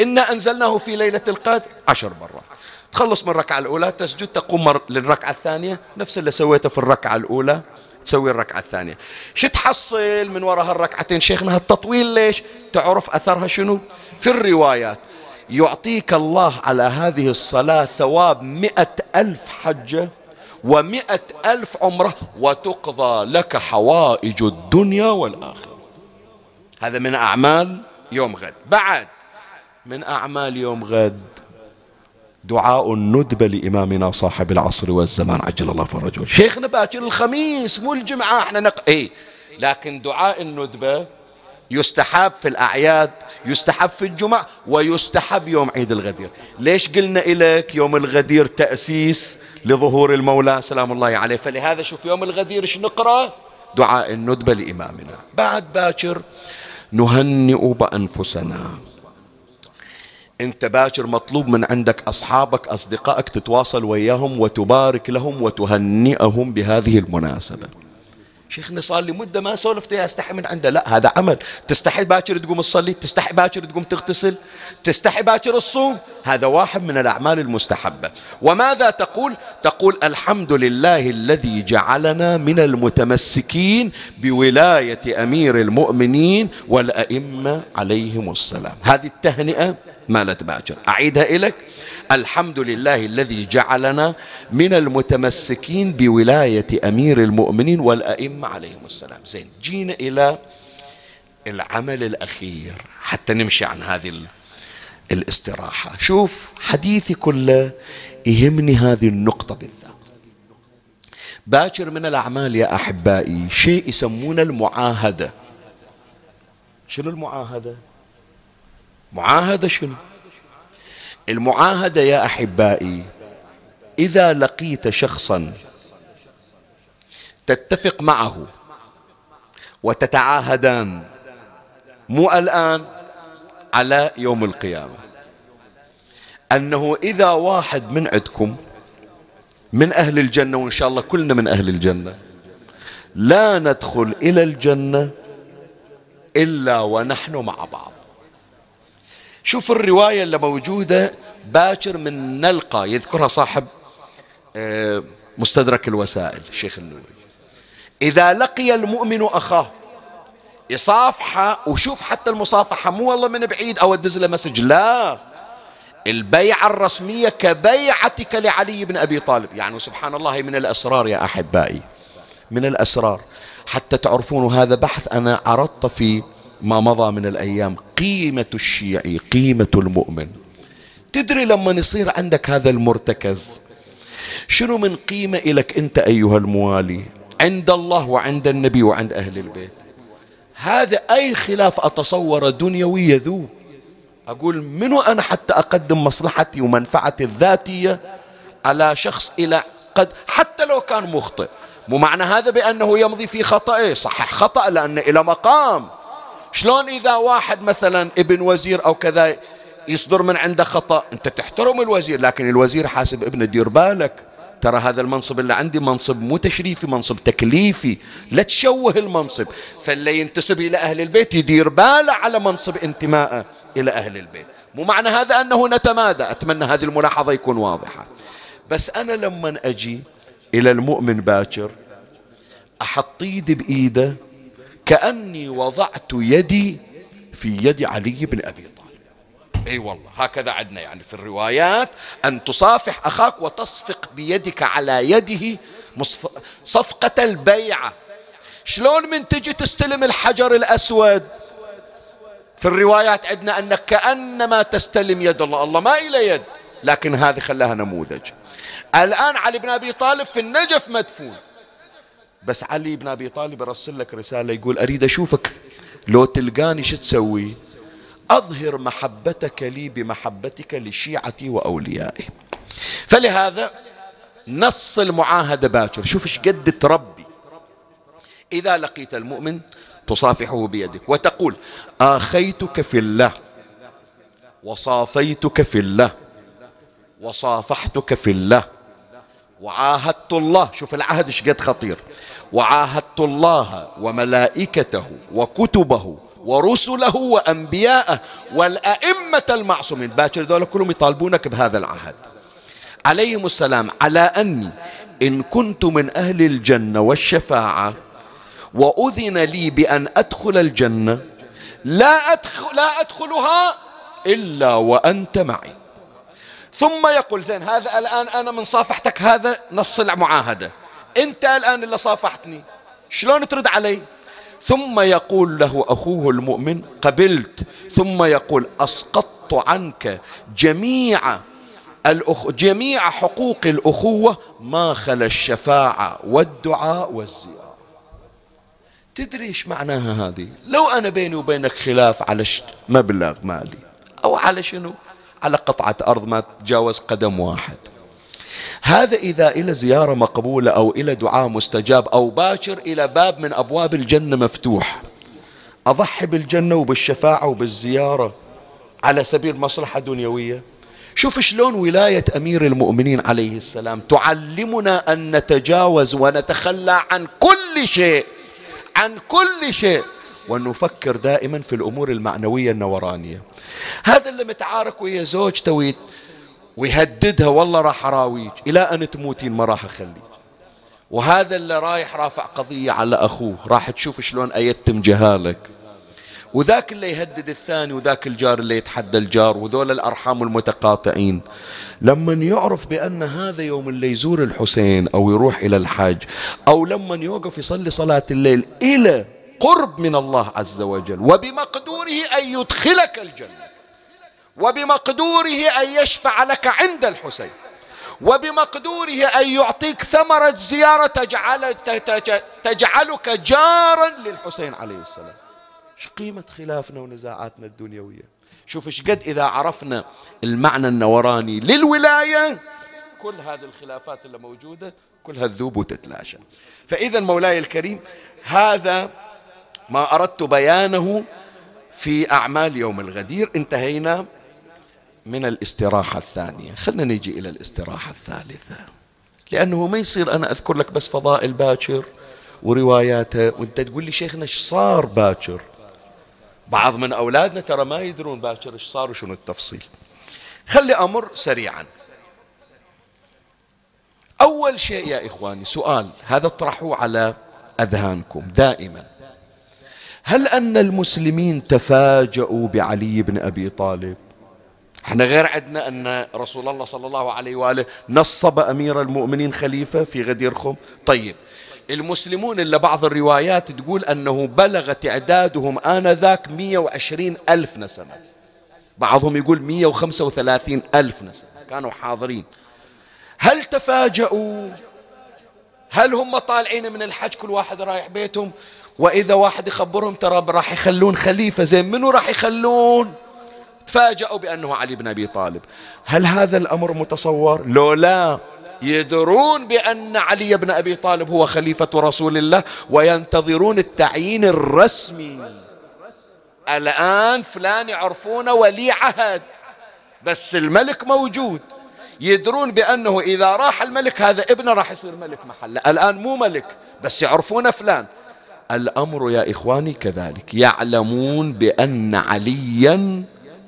إنا أنزلناه في ليلة القدر عشر مرات. تخلص من الركعة الأولى تسجد تقوم للركعة الثانية. نفس اللي سويته في الركعة الأولى تسوي الركعة الثانية. شو تحصل من وراء هالركعتين شيخنا هالتطويل ليش؟ تعرف أثرها شنو؟ في الروايات يعطيك الله على هذه الصلاة ثواب مئة ألف حجة ومئة ألف عمرة وتقضى لك حوائج الدنيا والآخرة. هذا من أعمال يوم غد. بعد من أعمال يوم غد دعاء الندبة لإمامنا صاحب العصر والزمان. عجل الله فرجه شيخنا باكر الخميس مو الجمعة إحنا نق... إيه. لكن دعاء الندبة يستحب في الأعياد يستحب في الجمعة ويستحب يوم عيد الغدير. ليش قلنا إليك يوم الغدير تأسيس لظهور المولى؟ سلام الله عليه. فلهذا شوف يوم الغدير إيش نقرأ؟ دعاء الندبة لإمامنا. بعد باكر نهنئ بأنفسنا. انت باكر مطلوب من عندك أصحابك أصدقائك تتواصل وياهم وتبارك لهم وتهنئهم بهذه المناسبة. شيخنا صار لي مدة ما سولفت يا أستحي من عنده. لا هذا عمل. تستحي باكر تقوم تصلي تستحي باكر تقوم تغتسل تستحي باكر الصوم. هذا واحد من الأعمال المستحبة. وماذا تقول؟ تقول الحمد لله الذي جعلنا من المتمسكين بولاية أمير المؤمنين والأئمة عليهم السلام. هذه التهنئة مالت باكر. أعيدها لك الحمد لله الذي جعلنا من المتمسكين بولاية أمير المؤمنين والأئمة عليهم السلام. زين جينا إلى العمل الأخير حتى نمشي عن هذه الاستراحة. شوف حديثي كله يهمني هذه النقطة بالذات. باكر من الأعمال يا أحبائي شيء يسمونه المعاهدة. شنو المعاهدة؟ معاهدة شنو؟ المعاهدة يا أحبائي إذا لقيت شخصا تتفق معه وتتعاهدان مو الآن على يوم القيامة. أنه إذا واحد من عندكم من أهل الجنة وإن شاء الله كلنا من أهل الجنة لا ندخل إلى الجنة إلا ونحن مع بعض. شوف الرواية اللي موجودة باكر من نلقى يذكرها صاحب آه، مستدرك الوسائل الشيخ النوري. إذا لقي المؤمن أخاه يصافحه وشوف حتى المصافحة مو والله من بعيد أو أدز له مسج لا. البيعة الرسمية كبيعتك لعلي بن أبي طالب. يعني سبحان الله من الأسرار يا أحبائي من الأسرار. حتى تعرفون هذا بحث أنا عرضت في ما مضى من الأيام. قيمة الشيعي قيمة المؤمن. تدري لما يصير عندك هذا المرتكز؟ شنو من قيمة لك أنت أيها الموالي؟ عند الله وعند النبي وعند أهل البيت. هذا أي خلاف أتصور دنيوي يذوب. أقول منو أنا حتى أقدم مصلحتي ومنفعتي الذاتية على شخص إلى قد حتى لو كان مخطئ. مو معنى هذا بأنه يمضي في خطأ إيه صحح خطأ لأن إلى مقام. شلون إذا واحد مثلا ابن وزير أو كذا يصدر من عنده خطأ أنت تحترم الوزير لكن الوزير حاسب ابنه دير بالك. ترى هذا المنصب اللي عندي منصب مو تشريفي منصب تكليفي. لا تشوه المنصب. فاللي ينتسب إلى أهل البيت يدير باله على منصب انتمائه إلى أهل البيت. مو معنى هذا أنه نتمادى. أتمنى هذه الملاحظة يكون واضحة. بس أنا لما أجي إلى المؤمن باكر أحط إيدي بإيده كأني وضعت يدي في يد علي بن أبي طالب. أي والله هكذا عندنا يعني في الروايات. أن تصافح أخاك وتصفق بيدك على يده صفقة البيعة. شلون من تجي تستلم الحجر الأسود؟ في الروايات عندنا انك كأنما تستلم يد الله. الله ما إلى يد. لكن هذه خلاها نموذج. الآن علي بن أبي طالب في النجف مدفون. بس علي بن أبي طالب يرسل لك رسالة يقول أريد أشوفك. لو تلقاني شو تسوي؟ أظهر محبتك لي بمحبتك لشيعتي وأوليائي. فلهذا نص المعاهدة باكر. شوف إيش قد تربي إذا لقيت المؤمن تصافحه بيدك وتقول آخيتك في الله وصافيتك في الله وصافحتك في الله. وعاهدت الله شوف العهد إيش قد خطير. وعاهدت الله وملائكته وكتبه ورسله وأنبياءه والأئمة المعصومين. باكر ذولا كلهم يطالبونك بهذا العهد. عليهم السلام على أني إن كنت من أهل الجنة والشفاعة وأذن لي بأن أدخل الجنة لا أدخل لا أدخلها إلا وأنت معي. ثم يقول زين هذا الآن أنا من صافحتك هذا نص المعاهدة. أنت الآن اللي صافحتني شلون ترد علي؟ ثم يقول له أخوه المؤمن قبلت. ثم يقول أسقطت عنك جميع الأخ... جميع حقوق الأخوة ما خلا الشفاعة والدعاء والزيارة. تدري إيش معناها هذه؟ لو أنا بيني وبينك خلاف على مبلغ مالي أو على شنو؟ على قطعة أرض ما تجاوز قدم واحد. هذا إذا إلى زيارة مقبولة أو إلى دعاء مستجاب أو باشر إلى باب من أبواب الجنة مفتوح. أضحي بالجنة وبالشفاعة وبالزيارة على سبيل مصلحة دنيوية. شوف شلون ولاية أمير المؤمنين عليه السلام تعلمنا أن نتجاوز ونتخلى عن كل شيء عن كل شيء. ونفكر دائما في الأمور المعنوية النورانية. هذا اللي متعارك ويا زوجته ويهددها والله راح أراويك إلى أن تموتين ما راح أخليك. وهذا اللي رايح رافع قضية على أخوه. راح تشوف شلون أيتم جهالك. وذاك اللي يهدد الثاني وذاك الجار اللي يتحدى الجار وذول الأرحام المتقاطعين. لما يعرف بأن هذا يوم اللي يزور الحسين أو يروح إلى الحج أو لما يوقف يصلي صلاة الليل إلى قرب من الله عز وجل وبمقدوره أن يدخلك الجنة وبمقدوره أن يشفع لك عند الحسين وبمقدوره أن يعطيك ثمرة زيارة تجعل تجعلك جارا للحسين عليه السلام. إيش قيمة خلافنا ونزاعاتنا الدنيوية؟ شوف إيش قد إذا عرفنا المعنى النوراني للولاية كل هذه الخلافات اللي موجودة كلها تذوب وتتلاشى. فإذا مولاي الكريم هذا ما أردت بيانه في أعمال يوم الغدير انتهينا من الاستراحة الثانية. خلنا نيجي إلى الاستراحة الثالثة. لأنه ما يصير أنا أذكر لك بس فضائل باكر ورواياته وأنت تقول لي شيخنا إيش صار باكر؟ بعض من أولادنا ترى ما يدرون باكر إيش صار وشنو التفصيل. خلي أمر سريعا. أول شيء يا إخواني سؤال هذا اطرحوه على أذهانكم دائما. هل أن المسلمين تفاجؤوا بعلي بن أبي طالب؟ إحنا غير عندنا أن رسول الله صلى الله عليه وآله نصب أمير المؤمنين خليفة في غدير خم. طيب المسلمون اللي بعض الروايات تقول أنه بلغ تعدادهم آنذاك 120 ألف نسمة. بعضهم يقول 135 ألف نسمة. كانوا حاضرين. هل تفاجؤوا هل هم طالعين من الحج كل واحد رايح بيتهم؟ وإذا واحد يخبرهم ترى راح يخلون خليفة زين منو راح يخلون؟ تفاجأوا بأنه علي بن أبي طالب. هل هذا الأمر متصور؟ لو لا يدرون بأن علي بن أبي طالب هو خليفة رسول الله وينتظرون التعيين الرسمي. الآن فلان يعرفونه ولي عهد بس الملك موجود. يدرون بأنه إذا راح الملك هذا ابنه راح يصير ملك محله الآن مو ملك بس يعرفون فلان. الأمر يا إخواني كذلك. يعلمون بأن عليا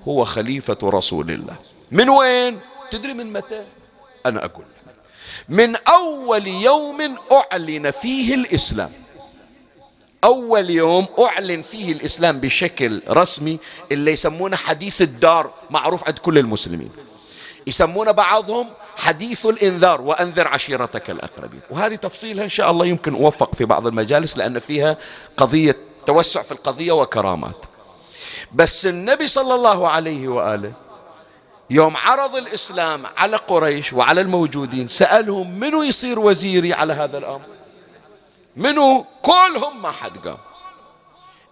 هو خليفة رسول الله. من وين؟ تدري من متى؟ أنا أقول من أول يوم أعلن فيه الإسلام. أول يوم أعلن فيه الإسلام بشكل رسمي اللي يسمونه حديث الدار معروف عند كل المسلمين. يسمون بعضهم حديث الإنذار وأنذر عشيرتك الأقربين. وهذه تفصيلها إن شاء الله يمكن أوفق في بعض المجالس لأن فيها قضية توسع في القضية وكرامات. بس النبي صلى الله عليه وآله يوم عرض الإسلام على قريش وعلى الموجودين سألهم منو يصير وزيري على هذا الأمر؟ منو؟ كلهم ما حد قام.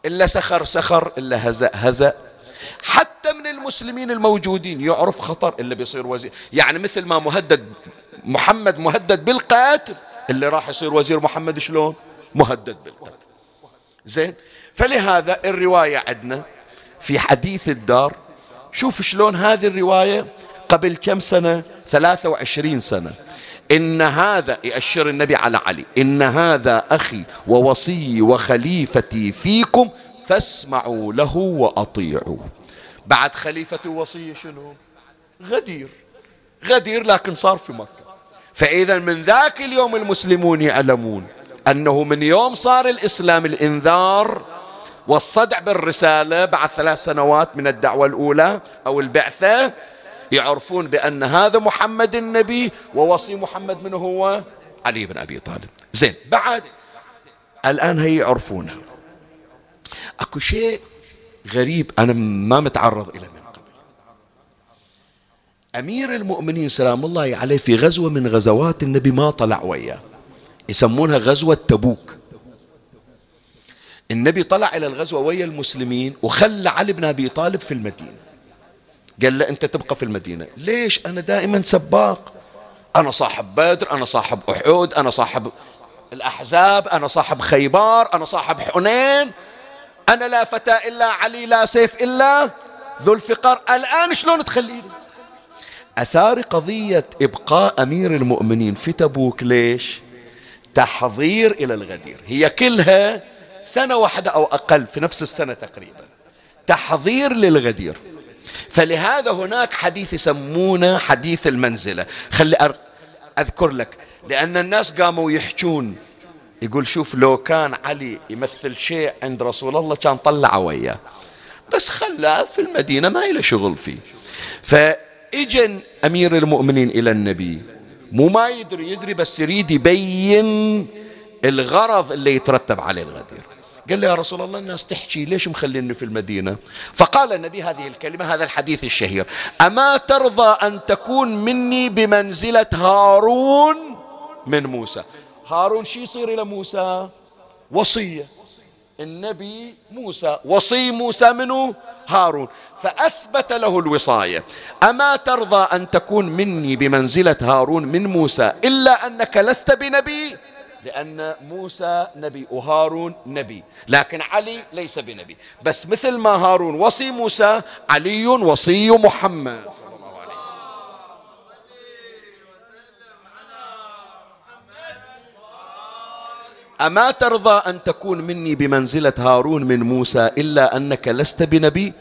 إلا سخر سخر إلا هزأ هزأ. حتى من المسلمين الموجودين يعرف خطر اللي بيصير وزير. يعني مثل ما مهدد محمد مهدد بالقتل اللي راح يصير وزير محمد شلون؟ مهدد بالقتل. زين؟ فلهذا الرواية عندنا في حديث الدار شوف شلون هذه الرواية قبل كم سنة؟ ثلاثة وعشرين سنة. إن هذا يأشر النبي على علي إن هذا أخي ووصي وخليفتي فيكم فاسمعوا له وأطيعوا. بعد خليفة وصي شنو؟ غدير. غدير لكن صار في مكة. فإذا من ذاك اليوم المسلمون يعلمون أنه من يوم صار الإسلام الإنذار والصدع بالرسالة بعد ثلاث سنوات من الدعوة الأولى أو البعثة يعرفون بأن هذا محمد النبي ووصي محمد منه هو؟ علي بن أبي طالب. زين بعد الآن هي يعرفونه. أكو شيء غريب أنا ما متعرض إليه من قبل. أمير المؤمنين سلام الله عليه في غزوة من غزوات النبي ما طلع وياه. يسمونها غزوة تبوك. النبي طلع إلى الغزوة ويا المسلمين وخلى علي بن أبي طالب في المدينة. قال له أنت تبقى في المدينة. ليش؟ أنا دائما سباق. أنا صاحب بدر أنا صاحب أحود أنا صاحب الأحزاب أنا صاحب خيبار أنا صاحب حنين. أنا لا فتى إلا علي لا سيف إلا ذو الفقار. الآن شلون تخليني أثار قضية إبقاء أمير المؤمنين في تبوك ليش؟ تحضير إلى الغدير. هي كلها سنة واحدة أو أقل في نفس السنة تقريبا. تحضير للغدير. فلهذا هناك حديث يسمونه حديث المنزلة. خلي أذكر لك. لأن الناس قاموا يحجون يقول شوف لو كان علي يمثل شيء عند رسول الله كان طلع وياه. بس خلاه في المدينة ما إلى شغل فيه. فإجن أمير المؤمنين إلى النبي. مو ما يدري يدري بس يريد يبين الغرض اللي يترتب عليه الغدير. قال له يا رسول الله الناس تحكي ليش مخليني في المدينة؟ فقال النبي هذه الكلمة هذا الحديث الشهير. أما ترضى أن تكون مني بمنزلة هارون من موسى. هارون شي يصير إلى موسى؟ وصية. النبي موسى. وصي موسى منه هارون. فأثبت له الوصاية. أما ترضى أن تكون مني بمنزلة هارون من موسى إلا أنك لست بنبي؟ لأن موسى نبي وهارون نبي. لكن علي ليس بنبي. بس مثل ما هارون وصي موسى علي وصي محمد. أما ترضى أن تكون مني بمنزلة هارون من موسى إلا أنك لست بنبي؟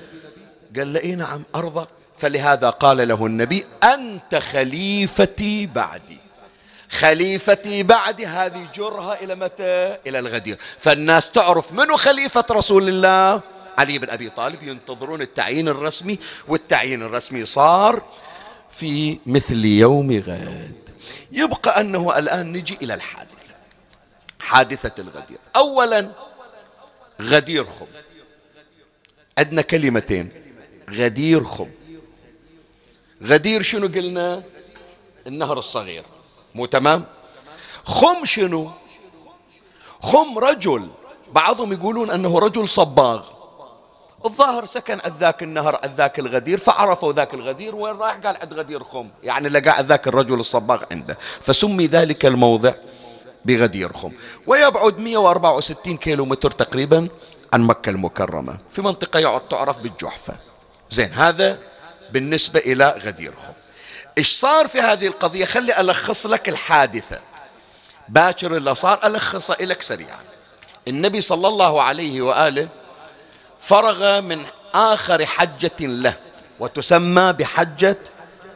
قال له نعم أرضى. فلهذا قال له النبي أنت خليفتي بعدي. خليفتي بعدي هذه جرها إلى متى؟ إلى الغدير. فالناس تعرف منو خليفة رسول الله؟ علي بن أبي طالب ينتظرون التعيين الرسمي والتعيين الرسمي صار في مثل يوم غد. يبقى أنه الآن نجي إلى الحادثة حادثة الغدير أولا غدير خم عندنا كلمتين. غدير خم غدير شنو قلنا؟ النهر الصغير. مو تمام؟ خم شنو؟ خم رجل. بعضهم يقولون أنه رجل صباغ. الظاهر سكن ذاك النهر ذاك الغدير فعرفوا ذاك الغدير وين راح؟ قال عند غدير خم يعني لقى ذاك الرجل الصباغ عنده. فسمي ذلك الموضع بغدير خم ويبعد 164 كيلو متر تقريبا عن مكة المكرمة في منطقة تعرف بالجحفة. زين هذا بالنسبة إلى غدير خم إيش صار في هذه القضية؟ خلي ألخص لك الحادثة. باكر اللي صار ألخصه لك سريعا. النبي صلى الله عليه وآله فرغ من آخر حجة له وتسمى بحجة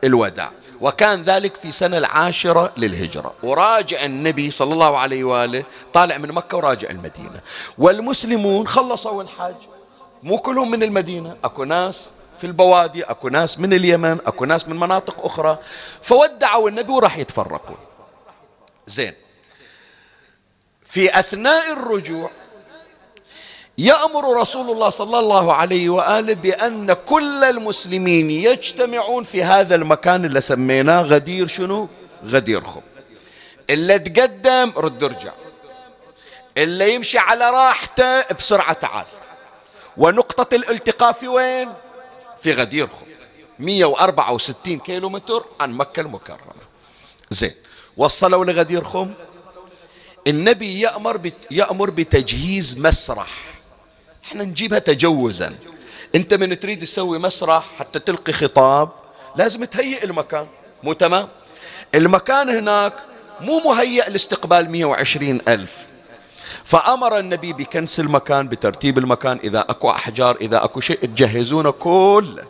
الوداع. وكان ذلك في سنة العاشرة للهجرة. وراجع النبي صلى الله عليه وآله طالع من مكة وراجع المدينة. والمسلمون خلصوا الحج مو كلهم من المدينة. أكو ناس في البوادي أكو ناس من اليمن أكو ناس من مناطق أخرى. فودعوا النبي وراح يتفرقون زين. في أثناء الرجوع يأمر رسول الله صلى الله عليه وآله بأن كل المسلمين يجتمعون في هذا المكان اللي سميناه غدير شنو؟ غدير خم. اللي تقدم رد ارجع. اللي يمشي على راحته بسرعة تعال. ونقطة الالتقاء في وين؟ في غدير خم. 164 كيلو متر عن مكة المكرمة. زين. وصلوا لغدير خم؟ النبي يأمر يأمر بتجهيز مسرح. إحنا نجيبها تجوزا. انت من تريد تسوي مسرح حتى تلقي خطاب لازم تهيئ المكان. مو تمام؟ المكان هناك مو مهيئ لاستقبال 120 ألف. فأمر النبي بكنس المكان بترتيب المكان إذا أكو أحجار إذا أكو شيء تجهزونه كله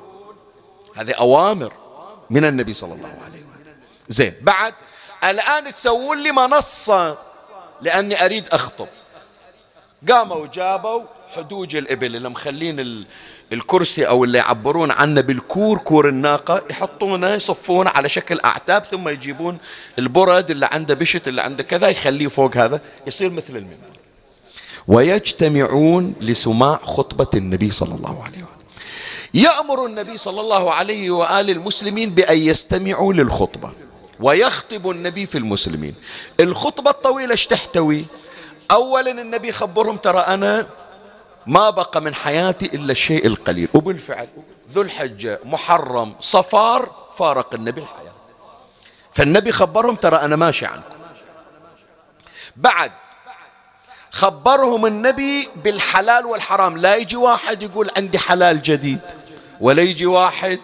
هذه أوامر من النبي صلى الله عليه وسلم. زين بعد الآن تسوون لي منصة لأني أريد أخطب. قاموا جابوا حدوج الإبل اللي مخلين الكرسي أو اللي يعبرون عنه بالكور كور الناقة يحطونه يصفونه على شكل أعتاب ثم يجيبون البرد اللي عنده بشت اللي عنده كذا يخليه فوق هذا يصير مثل المنبر. ويجتمعون لسماع خطبة النبي صلى الله عليه وسلم. يأمر النبي صلى الله عليه وآله المسلمين بأن يستمعوا للخطبة. ويخطب النبي في المسلمين. الخطبة الطويلة إيش تحتوي؟ أولا النبي خبرهم ترى أنا ما بقى من حياتي إلا الشيء القليل. وبالفعل ذو الحجة محرم صفار فارق النبي الحياة. فالنبي خبرهم ترى أنا ماشي عنكم. بعد خبرهم النبي بالحلال والحرام. لا يجي واحد يقول عندي حلال جديد ولا يجي واحد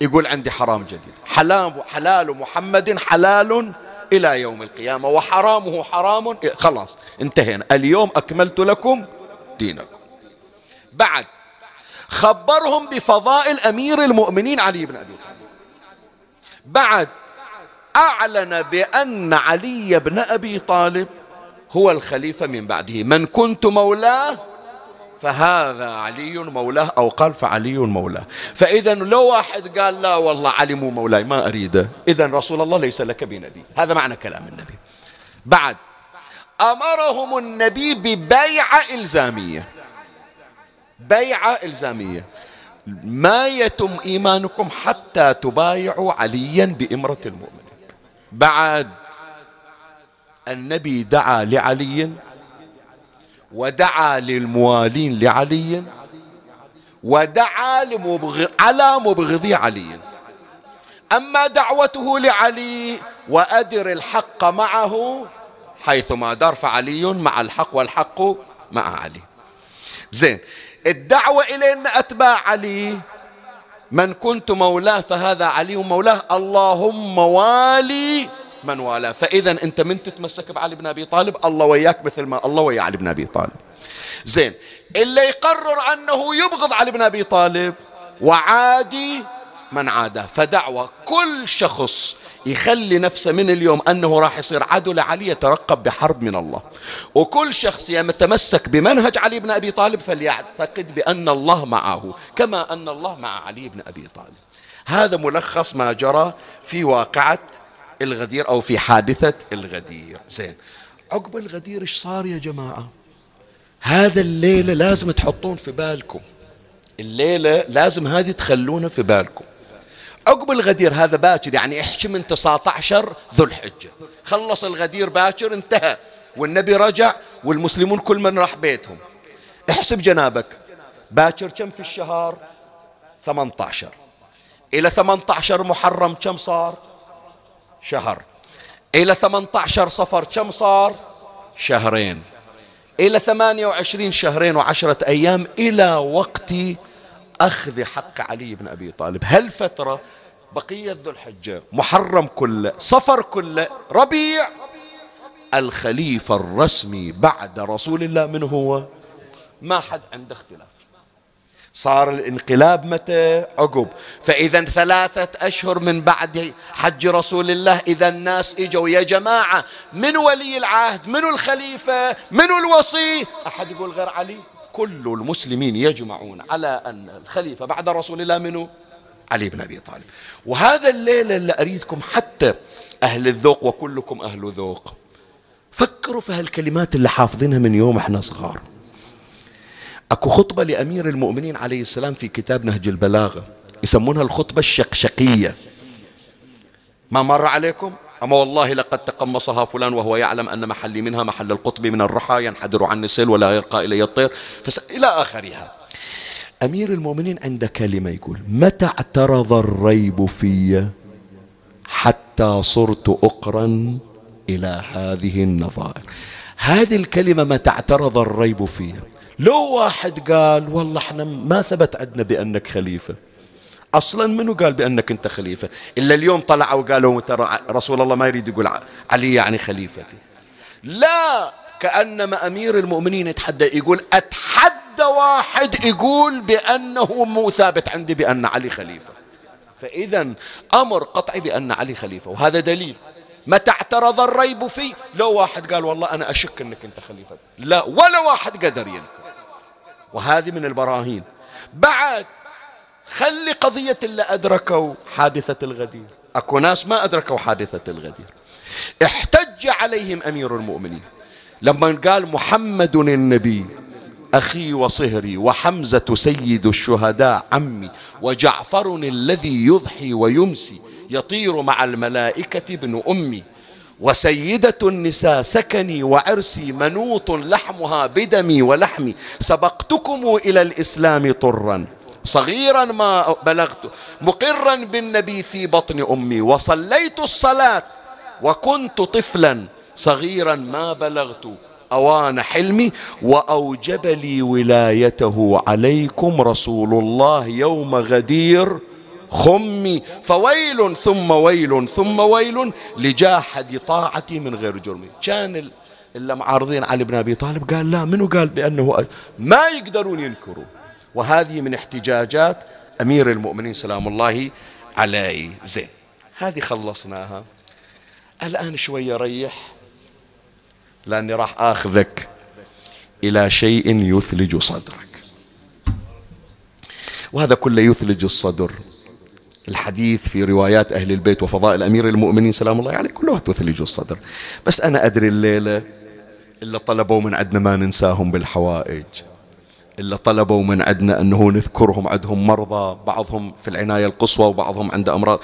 يقول عندي حرام جديد. حلال حلال محمد حلال إلى يوم القيامة وحرامه حرام. خلاص انتهينا. اليوم أكملت لكم دينكم. بعد خبرهم بفضائل أمير المؤمنين علي بن أبي طالب. بعد أعلن بأن علي بن أبي طالب هو الخليفة من بعده. من كنت مولاه فهذا علي مولاه أو قال فعلي مولاه. فإذا لو واحد قال لا والله علي مو مولاي ما أريده. إذا رسول الله ليس لك بنبي. هذا معنى كلام النبي. بعد أمرهم النبي ببيعة إلزامية. بيعة إلزامية. ما يتم إيمانكم حتى تبايعوا عليا بإمرة المؤمنين. بعد النبي دعا لعلي ودعا للموالين لعلي ودعا لمبغض على مبغضي علي. أما دعوته لعلي وأدر الحق معه حيثما دار فعلي مع الحق والحق مع علي. زين الدعوة إلى أن أتباع علي. من كنت مولاه فهذا علي مولاه اللهم والي من والاه. فإذا أنت من تتمسك بعلي بن أبي طالب؟ الله وياك مثل ما الله ويا علي بن أبي طالب. زين اللي يقرر أنه يبغض علي بن أبي طالب وعادي من عاده فدعوة كل شخص يخلي نفسه من اليوم أنه راح يصير عدو لعلي يترقب بحرب من الله. وكل شخص يتمسك بمنهج علي بن أبي طالب فليعتقد بأن الله معه كما أن الله مع علي بن أبي طالب. هذا ملخص ما جرى في واقعة الغدير أو في حادثة الغدير. زين عقب الغدير إيش صار يا جماعة؟ هذا الليلة لازم تحطون في بالكم. الليلة لازم هذه تخلونها في بالكم. عقب الغدير هذا باكر يعني احكي من 19 ذو الحجة خلص الغدير باكر انتهى. والنبي رجع والمسلمون كل من راح بيتهم. احسب جنابك. باكر كم في الشهر؟ 18 إلى 18 محرم كم صار؟ شهر. إلى 18 صفر كم صار؟ شهرين. إلى 28 شهرين وعشرة أيام إلى وقت أخذ حق علي بن أبي طالب. هالفترة بقية ذو الحجة محرم كله صفر كله ربيع. الخليفة الرسمي بعد رسول الله من هو؟ ما حد عنده اختلاف. صار الانقلاب متى؟ عقب. فإذا ثلاثة أشهر من بعد حج رسول الله إذا الناس إجوا يا جماعة من ولي العهد؟ من الخليفة؟ من الوصي؟ أحد يقول غير علي. كل المسلمين يجمعون على أن الخليفة بعد رسول الله منه علي بن أبي طالب. وهذا الليلة اللي أريدكم حتى أهل الذوق وكلكم أهل ذوق فكروا في هالكلمات اللي حافظينها من يوم إحنا صغار. أكو خطبة لأمير المؤمنين عليه السلام في كتاب نهج البلاغة يسمونها الخطبة الشقشقية. ما مر عليكم؟ أما والله لقد تقمصها فلان وهو يعلم أن محلي منها محل القطب من الرحى ينحدر عني السيل ولا يرقى إلي الطير. فس... إلى آخرها. أمير المؤمنين عند كلمة يقول متى اعترض الريب في حتى صرت أقرا إلى هذه النظائر؟ هذه الكلمة متى اعترض الريب فيها؟ لو واحد قال والله إحنا ما ثبت عندنا بأنك خليفة. أصلا منو قال بأنك أنت خليفة؟ إلا اليوم طلعوا وقالوا ترى رسول الله ما يريد يقول علي يعني خليفتي. لا كأنما أمير المؤمنين يتحدى يقول أتحدى واحد يقول بأنه مو ثابت عندي بأن علي خليفة. فإذا أمر قطعي بأن علي خليفة وهذا دليل. متى اعترض الريب فيه؟ لو واحد قال والله أنا أشك أنك أنت خليفة. لا ولا واحد قدر ينكر. وهذه من البراهين. بعد خلي قضية اللي أدركوا حادثة الغدير. أكو ناس ما أدركوا حادثة الغدير. احتج عليهم أمير المؤمنين. لما قال محمد النبي أخي وصهري وحمزة سيد الشهداء عمي وجعفر الذي يضحي ويمسي يطير مع الملائكة ابن أمي وسيدة النساء سكني وعرسي منوط لحمها بدمي ولحمي سبقتكم إلى الإسلام طرا. صغيرا ما بلغت مقرا بالنبي في بطن أمي وصليت الصلاة وكنت طفلا. صغيرا ما بلغت أوان حلمي وأوجب لي ولايته. عليكم رسول الله يوم غدير خمي. فويل ثم ويل ثم ويل لجاحد طاعتي من غير جرمي كان إلا معارضين علي بن أبي طالب قال لا منو قال بأنه ما يقدرون ينكروا. وهذه من احتجاجات أمير المؤمنين سلام الله عليه. زين هذه خلصناها. الآن شوية ريح لأني راح آخذك إلى شيء يثلج صدرك. وهذا كله يثلج الصدر. الحديث في روايات أهل البيت وفضائل أمير المؤمنين سلام الله عليه كلها تثلج الصدر. بس أنا أدري الليلة إلا طلبوا من عندنا ما ننساهم بالحوائج. إلا طلبوا من عندنا أنه نذكرهم عندهم مرضى بعضهم في العناية القصوى وبعضهم عنده أمراض.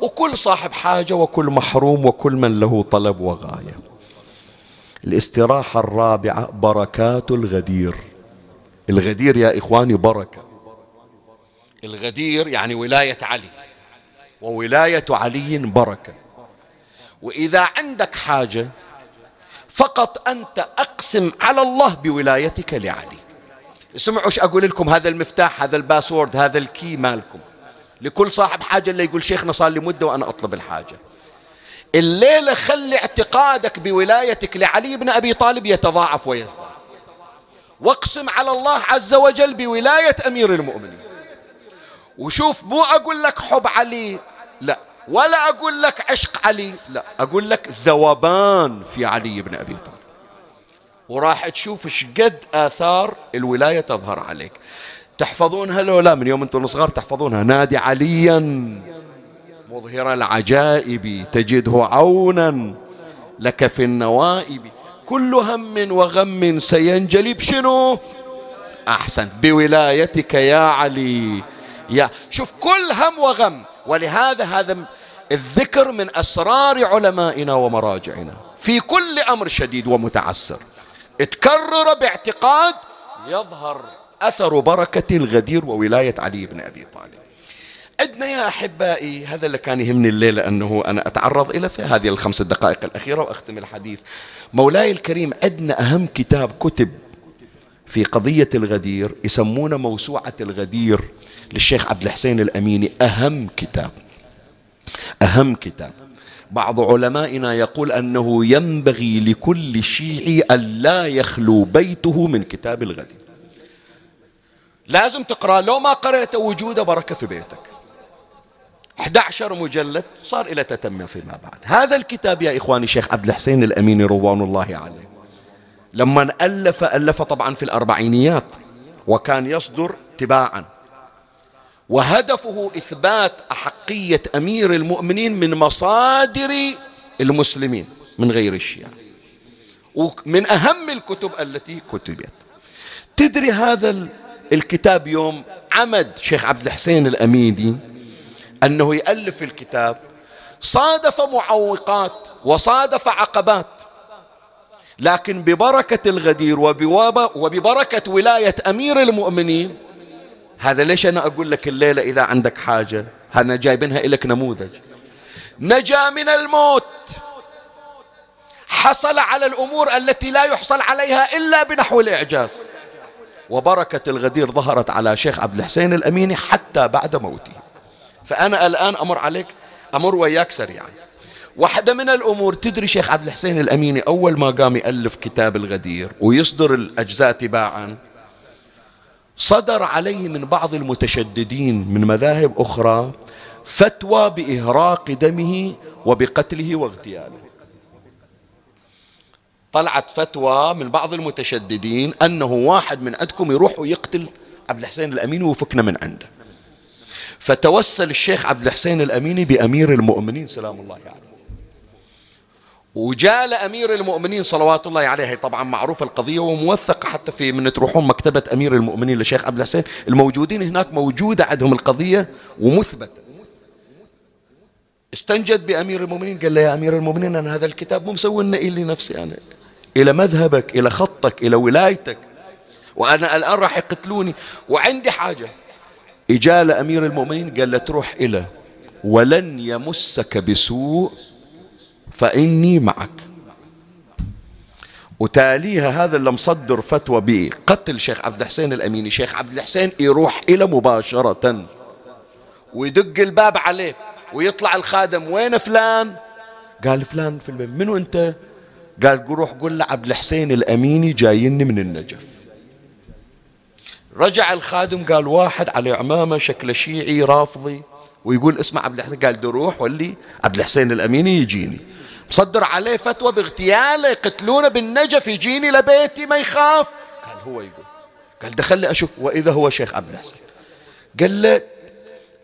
وكل صاحب حاجة وكل محروم وكل من له طلب وغاية. الاستراحة الرابعة بركات الغدير. الغدير يا إخواني بركة. الغدير يعني ولاية علي. وولاية علي بركة. وإذا عندك حاجة فقط أنت أقسم على الله بولايتك لعلي. اسمعوا إيش أقول لكم؟ هذا المفتاح هذا ال password هذا ال key مالكم. لكل صاحب حاجة اللي يقول شيخنا صار لي مدة وأنا أطلب الحاجة. الليلة خلي اعتقادك بولايتك لعلي بن أبي طالب يتضاعف ويزداد واقسم على الله عز وجل بولاية أمير المؤمنين. وشوف مو أقول لك حب علي لا. ولا أقول لك عشق علي لا. أقول لك ذوبان في علي بن أبي طالب. وراح تشوف شقد آثار الولاية تظهر عليك. تحفظونها لو لا؟ من يوم أنتم صغار تحفظونها. نادي عليا. مظهر العجائب. تجده عونا لك في النوائب. كل هم وغم سينجلي بشنو أحسن. بولايتك يا علي. يا. شوف كل هم وغم. ولهذا هذا الذكر من أسرار علمائنا ومراجعنا. في كل أمر شديد ومتعسر. تكرر باعتقاد يظهر أثر بركة الغدير وولاية علي بن أبي طالب. عندنا يا أحبائي هذا اللي كان يهمني الليلة أنه أنا أتعرض إلى في هذه الخمس دقائق الأخيرة وأختم الحديث. مولاي الكريم عندنا أهم كتاب كتب في قضية الغدير يسمونه موسوعة الغدير للشيخ عبد الحسين الأميني. أهم كتاب أهم كتاب. بعض علمائنا يقول أنه ينبغي لكل شيعي أن لا يخلو بيته من كتاب الغدير لازم تقرأ لو ما قرأت وجوده بركة في بيتك. 11 مجلد صار إلى تتمة فيما بعد. هذا الكتاب يا إخواني شيخ عبد الحسين الأميني رضوان الله عليه. لما ألف ألف طبعا في الأربعينيات وكان يصدر تباعا. وهدفه إثبات أحقية أمير المؤمنين من مصادر المسلمين من غير الشيعة. ومن أهم الكتب التي كتبت. تدري هذا الكتاب يوم عمد شيخ عبد الحسين الأميدي أنه يألف الكتاب صادف معوقات وصادف عقبات لكن ببركة الغدير وببركة ولاية أمير المؤمنين هذا ليش أنا أقول لك الليلة إذا عندك حاجة؟ هذا جايبينها لك نموذج. نجا من الموت. حصل على الأمور التي لا يحصل عليها إلا بنحو الإعجاز. وبركة الغدير ظهرت على شيخ عبد الحسين الأميني حتى بعد موته. فأنا الآن أمر عليك أمر وياك سريعا. واحدة من الأمور تدري شيخ عبد الحسين الأميني أول ما قام يألف كتاب الغدير ويصدر الأجزاء تباعا صدر عليه من بعض المتشددين من مذاهب أخرى فتوى بإهراق دمه وبقتله واغتياله طلعت فتوى من بعض المتشددين أنه واحد من عندكم يروح ويقتل عبد الحسين الأميني ويفكنا من عنده فتوسل الشيخ عبد الحسين الأميني بأمير المؤمنين سلام الله عليه يعني. وجاء لأمير المؤمنين صلوات الله عليه. طبعا معروفة القضية وموثقة حتى في من تروحون مكتبة أمير المؤمنين للشيخ عبد الحسين. الموجودين هناك موجودة عندهم القضية ومثبتة. استنجد بأمير المؤمنين قال له يا أمير المؤمنين أنا هذا الكتاب مو مسوي لنا إلي نفسي أنا. إلى مذهبك إلى خطك إلى ولايتك. وأنا الآن راح يقتلوني. وعندي حاجة. إجال أمير المؤمنين قال له تروح إلى ولن يمسك بسوء فإني معك. وتاليها هذا اللي مصدر فتوى بقتل شيخ عبد الحسين الأميني. شيخ عبد الحسين يروح إلى مباشرة. ويدق الباب عليه. ويطلع الخادم. وين فلان؟ قال فلان في البيت منو أنت؟ قال روح قول لعبد الحسين الأميني جايني من النجف. رجع الخادم قال واحد على عمامة شكله شيعي رافضي. ويقول اسمع عبد الحسين. قال دروح ولي عبد الحسين الأميني يجيني. مصدر عليه فتوى باغتياله يقتلونه بالنجف يجيني لبيتي ما يخاف. قال هو يقول قال دخل لي أشوف وإذا هو شيخ عبد الحسين. قال له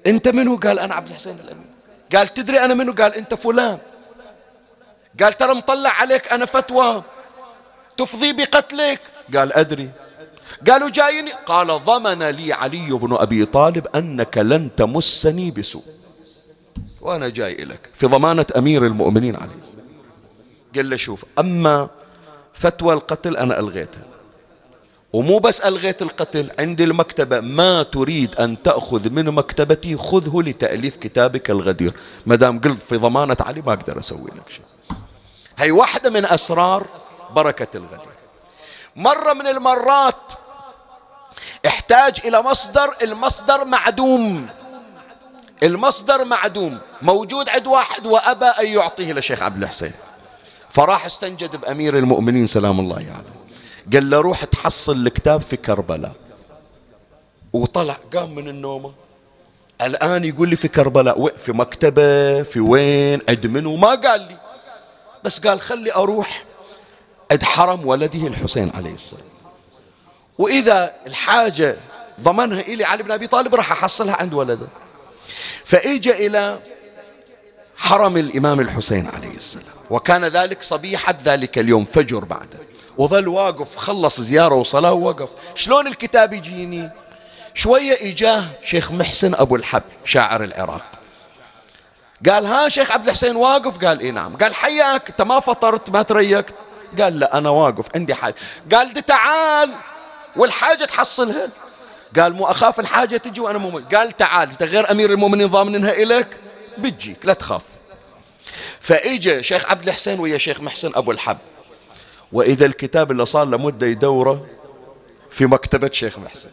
أنت منو؟ قال أنا عبد الحسين الأمين. قال تدري أنا منو؟ قال أنت فلان. قال ترى مطلع عليك أنا فتوى. تفضي بقتلك. قال أدري. قالوا جايني. قال ضمن لي علي بن أبي طالب أنك لن تمسني بسوء. وأنا جاي لك في ضمانة أمير المؤمنين عليه قال له شوف أما فتوى القتل أنا ألغيتها ومو بس ألغيت القتل عندي المكتبة. ما تريد أن تأخذ من مكتبتي خذه لتأليف كتابك الغدير. ما دام قلت في ضمانة علي ما أقدر أسوي لك شيء. هي واحدة من أسرار بركة الغدير. مرة من المرات احتاج إلى مصدر المصدر معدوم. المصدر معدوم موجود عند واحد وأبى أن يعطيه لشيخ عبد الحسين. فراح استنجد بأمير المؤمنين سلام الله عليه. يعني. قال له روح تحصل الكتاب في كربلاء. وطلع قام من النوم الآن يقول لي في كربلاء. في مكتبة في وين عند منو ما قال لي. بس قال خلي أروح عند حرم ولده الحسين عليه السلام. وإذا الحاجة ضمنها إلي علي بن أبي طالب راح أحصلها عند ولده. فإجا إلى حرم الإمام الحسين عليه السلام. وكان ذلك صبيحة ذلك اليوم فجر بعده وظل واقف خلص زيارة وصلاة ووقف. شلون الكتاب يجيني؟ شوية إجاه شيخ محسن أبو الحب شاعر العراق. قال ها شيخ عبد الحسين واقف؟ قال إيه نعم. قال حياك أنت ما فطرت ما تريكت قال لا أنا واقف عندي حاجة. قال تعال والحاجة تحصلها. قال مو أخاف الحاجة تجي وأنا مؤمن قال تعال أنت غير أمير المؤمنين ضامنها إليك؟ بتجيك لا تخاف. فإجا شيخ عبد الحسين ويا شيخ محسن أبو الحب. وإذا الكتاب اللي صار له مدة يدورة في مكتبة شيخ محسن.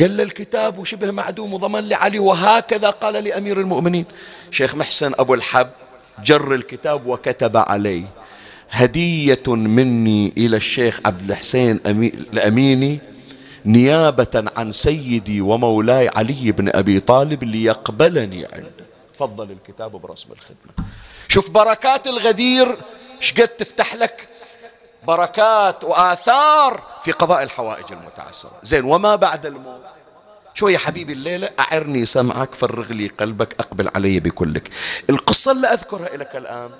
قال له الكتاب وشبه معدوم وضمن لي علي وهكذا قال لأمير المؤمنين. شيخ محسن أبو الحب جر الكتاب وكتب عليه. هدية مني إلى الشيخ عبد الحسين الأميني نيابة عن سيدي ومولاي علي بن أبي طالب ليقبلني عنده. تفضل الكتاب برسم الخدمة. شوف بركات الغدير شقد تفتح لك؟ بركات وآثار في قضاء الحوائج المتعسرة زين وما بعد الموت؟ شو يا حبيبي الليلة أعرني سمعك فرغ لي قلبك أقبل علي بكلك. القصة اللي أذكرها لك الآن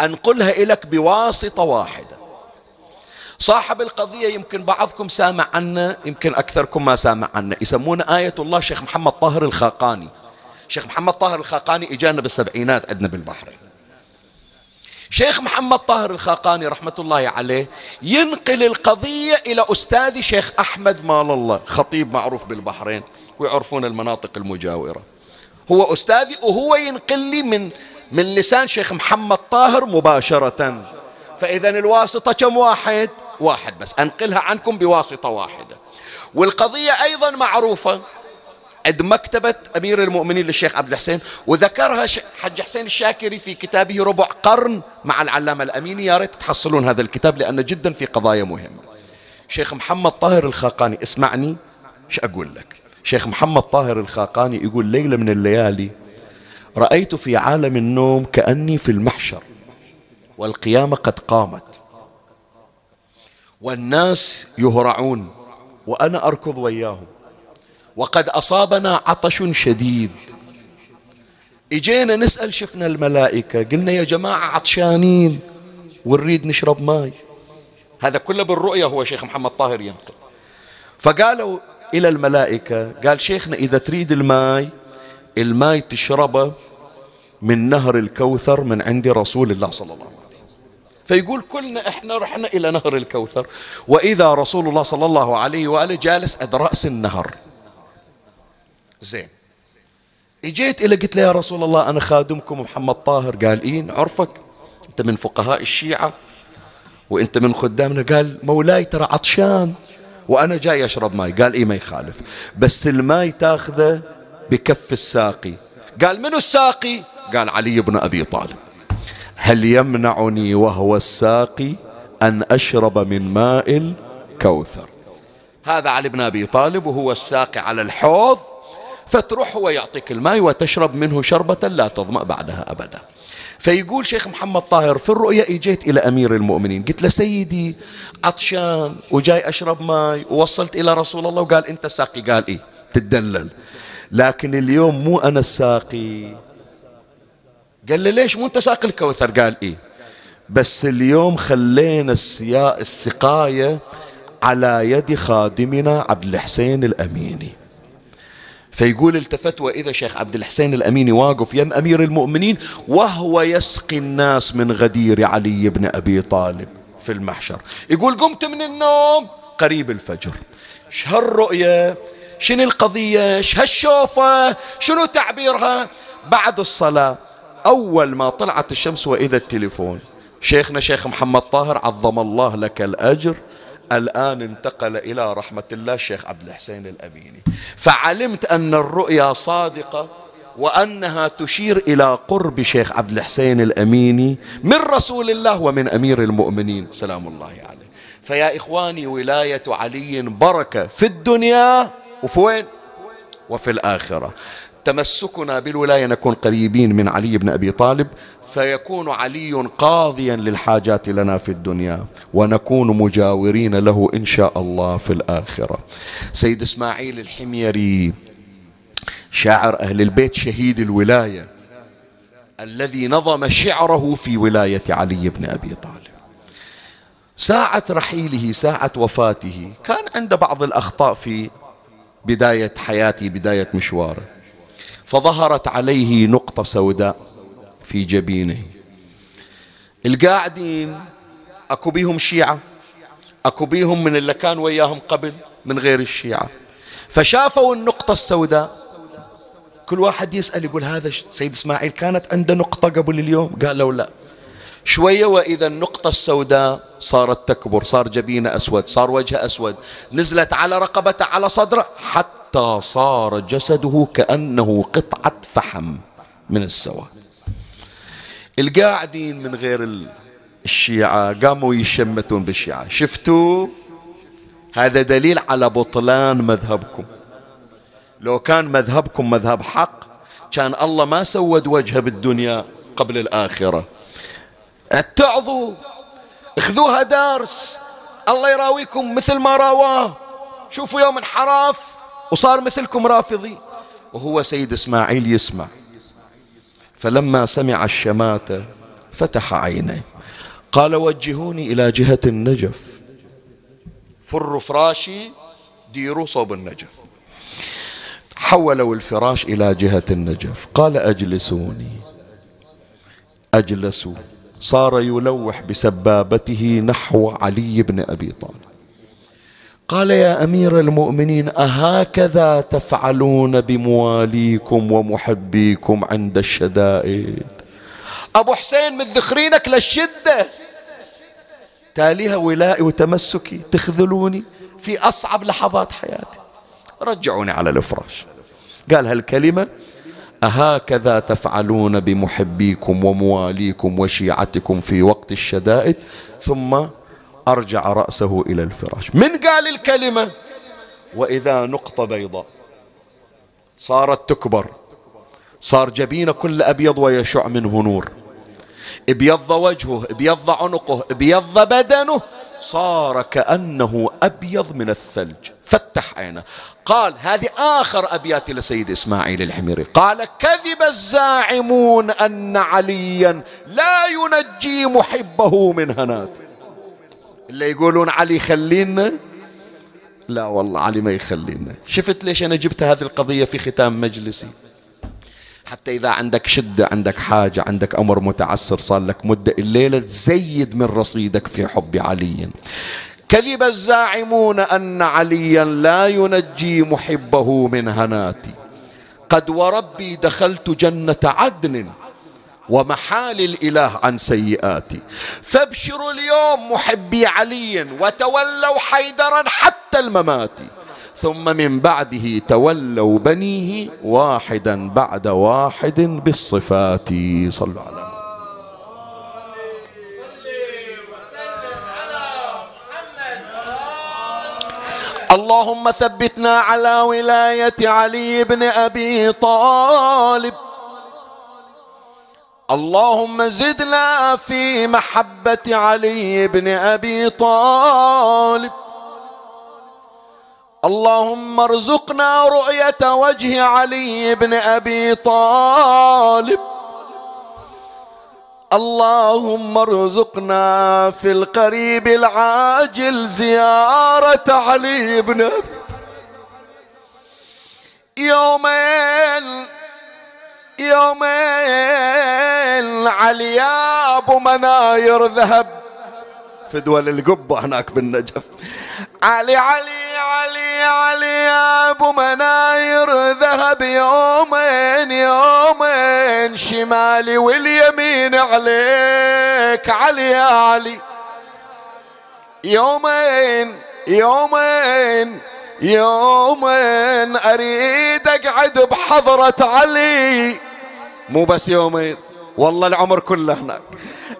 أنقلها إليك بواسطة واحدة. صاحب القضية يمكن بعضكم سامع عنه يمكن أكثركم ما سامع عنه. يسمونه آية الله شيخ محمد طاهر الخاقاني. شيخ محمد طاهر الخاقاني إجانا بالسبعينات عندنا بالبحرين. شيخ محمد طاهر الخاقاني رحمة الله عليه ينقل القضية إلى أستاذي شيخ أحمد مال الله خطيب معروف بالبحرين ويعرفون المناطق المجاورة. هو أستاذي وهو ينقل لي من من لسان شيخ محمد طاهر مباشرة. فإذا الواسطة كم واحد؟ واحد بس أنقلها عنكم بواسطة واحدة. والقضية أيضا معروفة. عند مكتبة أمير المؤمنين للشيخ عبد الحسين وذكرها حج حسين الشاكري في كتابه ربع قرن مع العلامة الأميني. يا ريت تحصلون هذا الكتاب لأنه جدا في قضايا مهمة. شيخ محمد طاهر الخاقاني اسمعني إيش أقول لك. شيخ محمد طاهر الخاقاني يقول ليلة من الليالي رأيت في عالم النوم كأني في المحشر والقيامة قد قامت. والناس يهرعون وأنا أركض وياهم. وقد أصابنا عطش شديد. إجينا نسأل شفنا الملائكة قلنا يا جماعة عطشانين ونريد نشرب ماي. هذا كله بالرؤية هو شيخ محمد طاهر ينقل. فقالوا إلى الملائكة قال شيخنا إذا تريد الماي الماي تشربه من نهر الكوثر من عند رسول الله صلى الله عليه وسلم. فيقول كلنا إحنا رحنا إلى نهر الكوثر وإذا رسول الله صلى الله عليه وآله جالس عند رأس النهر. زين. إجيت إلى قلت له يا رسول الله أنا خادمكم محمد طاهر. قال إيه نعرفك. أنت من فقهاء الشيعة وأنت من خدامنا. قال مولاي ترى عطشان وأنا جاي أشرب ماي. قال إيه ما يخالف. بس الماي تاخذه بكف الساقي. قال منو الساقي؟ قال علي بن أبي طالب. هل يمنعني وهو الساقي أن أشرب من ماء الكوثر؟ هذا علي بن أبي طالب وهو الساقي على الحوض فتروح هو يعطيك الماء وتشرب منه شربة لا تظمأ بعدها أبدا. فيقول شيخ محمد طاهر في الرؤيا إجيت إلى أمير المؤمنين قلت له سيدي عطشان وجاي أشرب ماي ووصلت إلى رسول الله وقال أنت ساقي؟ قال إيه تدلل. لكن اليوم مو أنا الساقي. قال له ليش مو انت ساقي الكوثر؟ قال إيه. بس اليوم خلينا السقاية على يد خادمنا عبد الحسين الأميني. فيقول التفت وإذا شيخ عبد الحسين الأميني واقف يم أمير المؤمنين وهو يسقي الناس من غدير علي بن أبي طالب في المحشر. يقول قمت من النوم قريب الفجر. هالرؤية؟ شنو القضية؟ هالشوفة؟ شنو تعبيرها؟ بعد الصلاة أول ما طلعت الشمس وإذا التليفون. شيخنا شيخ محمد طاهر عظم الله لك الأجر. الآن انتقل إلى رحمة الله الشيخ عبد الحسين الأميني. فعلمت أن الرؤيا صادقة وأنها تشير إلى قرب شيخ عبد الحسين الأميني من رسول الله ومن أمير المؤمنين. سلام الله عليه. فيا إخواني ولاية علي بركة في الدنيا وفي وين؟ وفي الآخرة. تمسكنا بالولاية نكون قريبين من علي بن أبي طالب فيكون علي قاضيا للحاجات لنا في الدنيا ونكون مجاورين له إن شاء الله في الآخرة. سيد إسماعيل الحميري شاعر أهل البيت شهيد الولاية الذي نظم شعره في ولاية علي بن أبي طالب. ساعة رحيله ساعة وفاته كان عنده بعض الأخطاء في بداية حياته بداية مشواره. فظهرت عليه نقطة سوداء في جبينه. القاعدين أكو بيهم شيعة أكو بيهم من اللي كان وياهم قبل من غير الشيعة. فشافوا النقطة السوداء. كل واحد يسأل يقول هذا سيد إسماعيل كانت عنده نقطة قبل اليوم؟ قالوا لا. شوية وإذا النقطة السوداء صارت تكبر صار جبينة أسود صار وجهه أسود نزلت على رقبته على صدره حتى حتى صار جسده كأنه قطعة فحم من السواد القاعدين من غير الشيعة قاموا يشمتون بالشيعة. شفتوا؟ هذا دليل على بطلان مذهبكم. لو كان مذهبكم مذهب حق كان الله ما سود وجهه بالدنيا قبل الآخرة. اتعظوا اخذوها دارس. الله يراويكم مثل ما راواه. شوفوا يوم انحراف وصار مثلكم رافضي. وهو سيد إسماعيل يسمع. فلما سمع الشماتة فتح عينيه. قال وجهوني إلى جهة النجف. فروا فراشي ديروا صوب النجف. حولوا الفراش إلى جهة النجف. قال أجلسوني. أجلسوا. صار يلوح بسبابته نحو علي بن أبي طالب. قال يا أمير المؤمنين أهكذا تفعلون بمواليكم ومحبيكم عند الشدائد؟ أبو حسين مذخرينك للشدة. تاليها ولائي وتمسكي تخذلوني في أصعب لحظات حياتي. رجعوني على الفراش. قال هالكلمة أهكذا تفعلون بمحبيكم ومواليكم وشيعتكم في وقت الشدائد ثم أرجع رأسه إلى الفراش. من قال الكلمة؟ وإذا نقطة بيضاء. صارت تكبر. صار جبينه كل أبيض ويشع منه نور. ابيض وجهه ابيض عنقه ابيض بدنه. صار كأنه أبيض من الثلج. فتح عينه. قال هذه آخر أبيات لسيد إسماعيل الحميري. قال كذب الزاعمون أن عليا لا ينجي محبه من هناته. اللي يقولون علي خلينا. لا والله علي ما يخلينا. شفت ليش أنا جبت هذه القضية في ختام مجلسي؟ حتى إذا عندك شدة عندك حاجة عندك أمر متعسر صار لك مدة الليلة تزيد من رصيدك في حب علي. كذب الزاعمون أن عليا لا ينجي محبه من هناتي. قد وربي دخلت جنة عدن. ومحال الإله عن سيئاتي. فابشروا اليوم محبي علي وتولوا حيدرا حتى الممات. ثم من بعده تولوا بنيه واحدا بعد واحد بالصفات. صلوا على اللهم ثبتنا على ولاية علي بن أبي طالب. اللهم زدنا في محبة علي بن أبي طالب. اللهم ارزقنا رؤية وجه علي بن أبي طالب. اللهم ارزقنا في القريب العاجل زيارة علي بن أبي يومين يومين علي يا أبو مناير ذهب. في دول القبة هناك بالنجف. علي علي علي علي يا أبو مناير ذهب. يومين يومين شمالي واليمين عليك. علي يا علي. يومين يومين يومين أريد أقعد بحضرة علي. مو بس يومين. والله العمر كله هناك.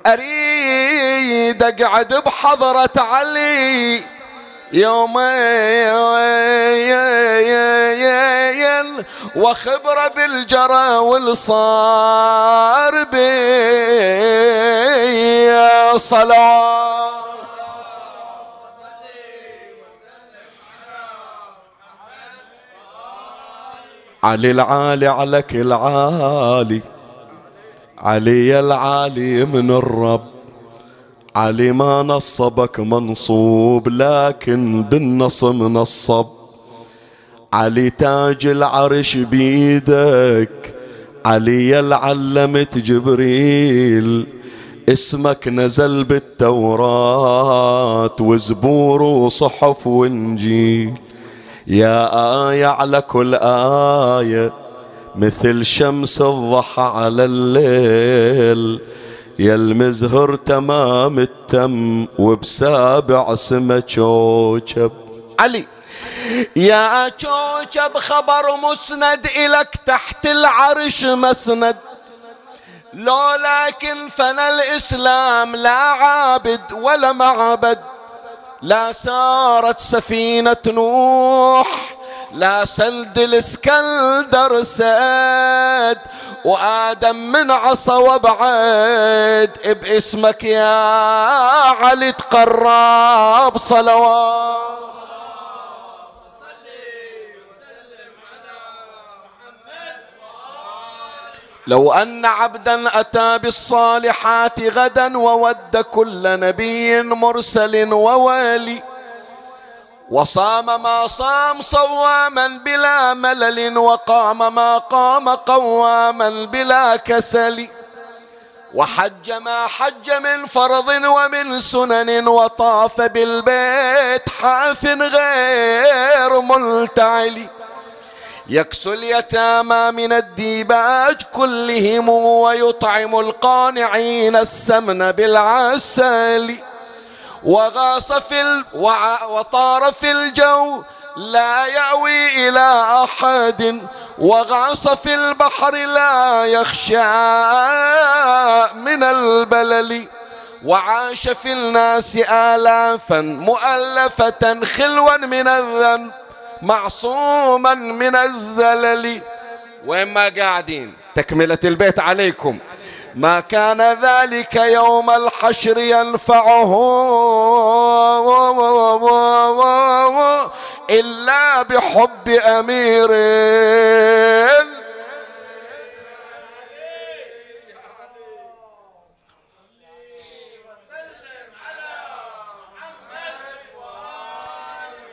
أريد أقعد بحضرة علي يومين وخبرة بالجرى والصار بي. صلوات علي العالي عليك العالي علي العالي من الرب. علي ما نصبك منصوب لكن بالنصب نصب. علي تاج العرش بيدك. علي العلمت جبريل. اسمك نزل بالتوراة وزبور وصحف وإنجيل. يا آية على كل آية مثل شمس الضحى على الليل. يا المزهر تمام التم وبسابع سما شوشب علي يا شوشب خبر مسند إلك تحت العرش مسند. لو لكن فنى الإسلام لا عابد ولا معبد. لا سارت سفينة نوح لا سلد الإسكندر ساد وآدم من عصا وبعد باسمك يا علي تقرب صلوات. لو أن عبدا أتى بالصالحات غدا وود كل نبي مرسل ووالي. وصام ما صام صواما بلا ملل وقام ما قام قواما بلا كسل. وحج ما حج من فرض ومن سنن وطاف بالبيت حاف غير ملتعل. يكسو اليتامى من الديباج كلهم ويطعم القانعين السمن بالعسل. وغاص في ال... وطار في الجو لا يأوي إلى أحد. وغاص في البحر لا يخشى من البلل. وعاش في الناس آلافا مؤلفة خلوا من الذنب معصوما من الزلل وين ما قاعدين. تكملة البيت عليكم. ما كان ذلك يوم الحشر ينفعه إلا بحب أمير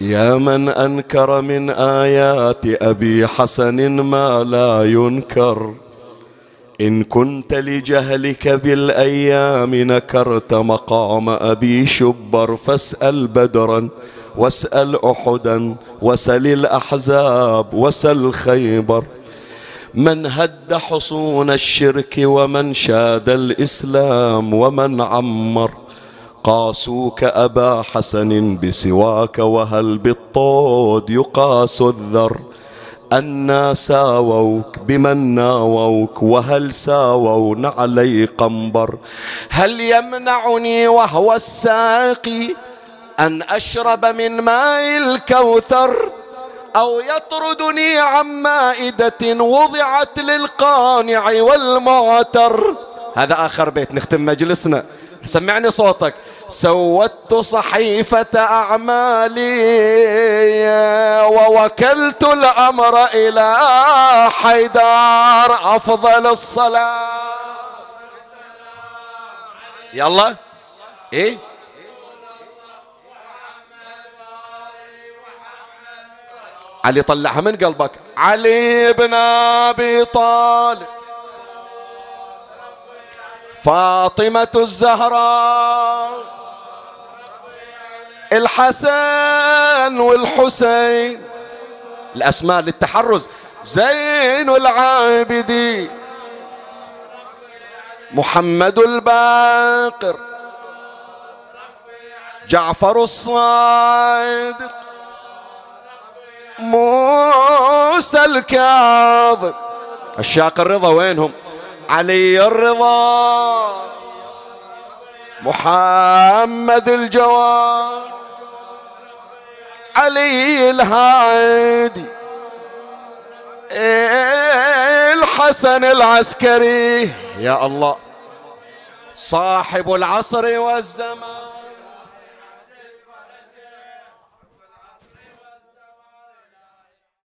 يا من أنكر من آيات أبي حسن ما لا ينكر. إن كنت لجهلك بالأيام نكرت مقام أبي شبر فاسأل بدرا واسأل أحدا وسل الأحزاب وسل خيبر. من هد حصون الشرك ومن شاد الإسلام ومن عمر. قاسوك أبا حسن بسواك وهل بالطود يقاس الذر أنا ساووك بمن ناووك وهل ساووا نعلي قنبر هل يمنعني وهو الساقي أن أشرب من ماء الكوثر أو يطردني عن مائدة وضعت للقانع والمعتر هذا آخر بيت نختم مجلسنا سمعني صوتك سودت صحيفة أعمالي ووكلت الأمر إلى حيدار أفضل الصلاة. يلا. إيه؟ علي طلعها من قلبك. علي بن أبي طالب. فاطمة الزهراء. الحسن والحسين الأسماء للتحرز زين العابدين محمد الباقر جعفر الصادق موسى الكاظم. الشاق الرضا وينهم؟ علي الرضا محمد الجواد. علي الهادي. الحسن العسكري. يا الله. صاحب العصر والزمان.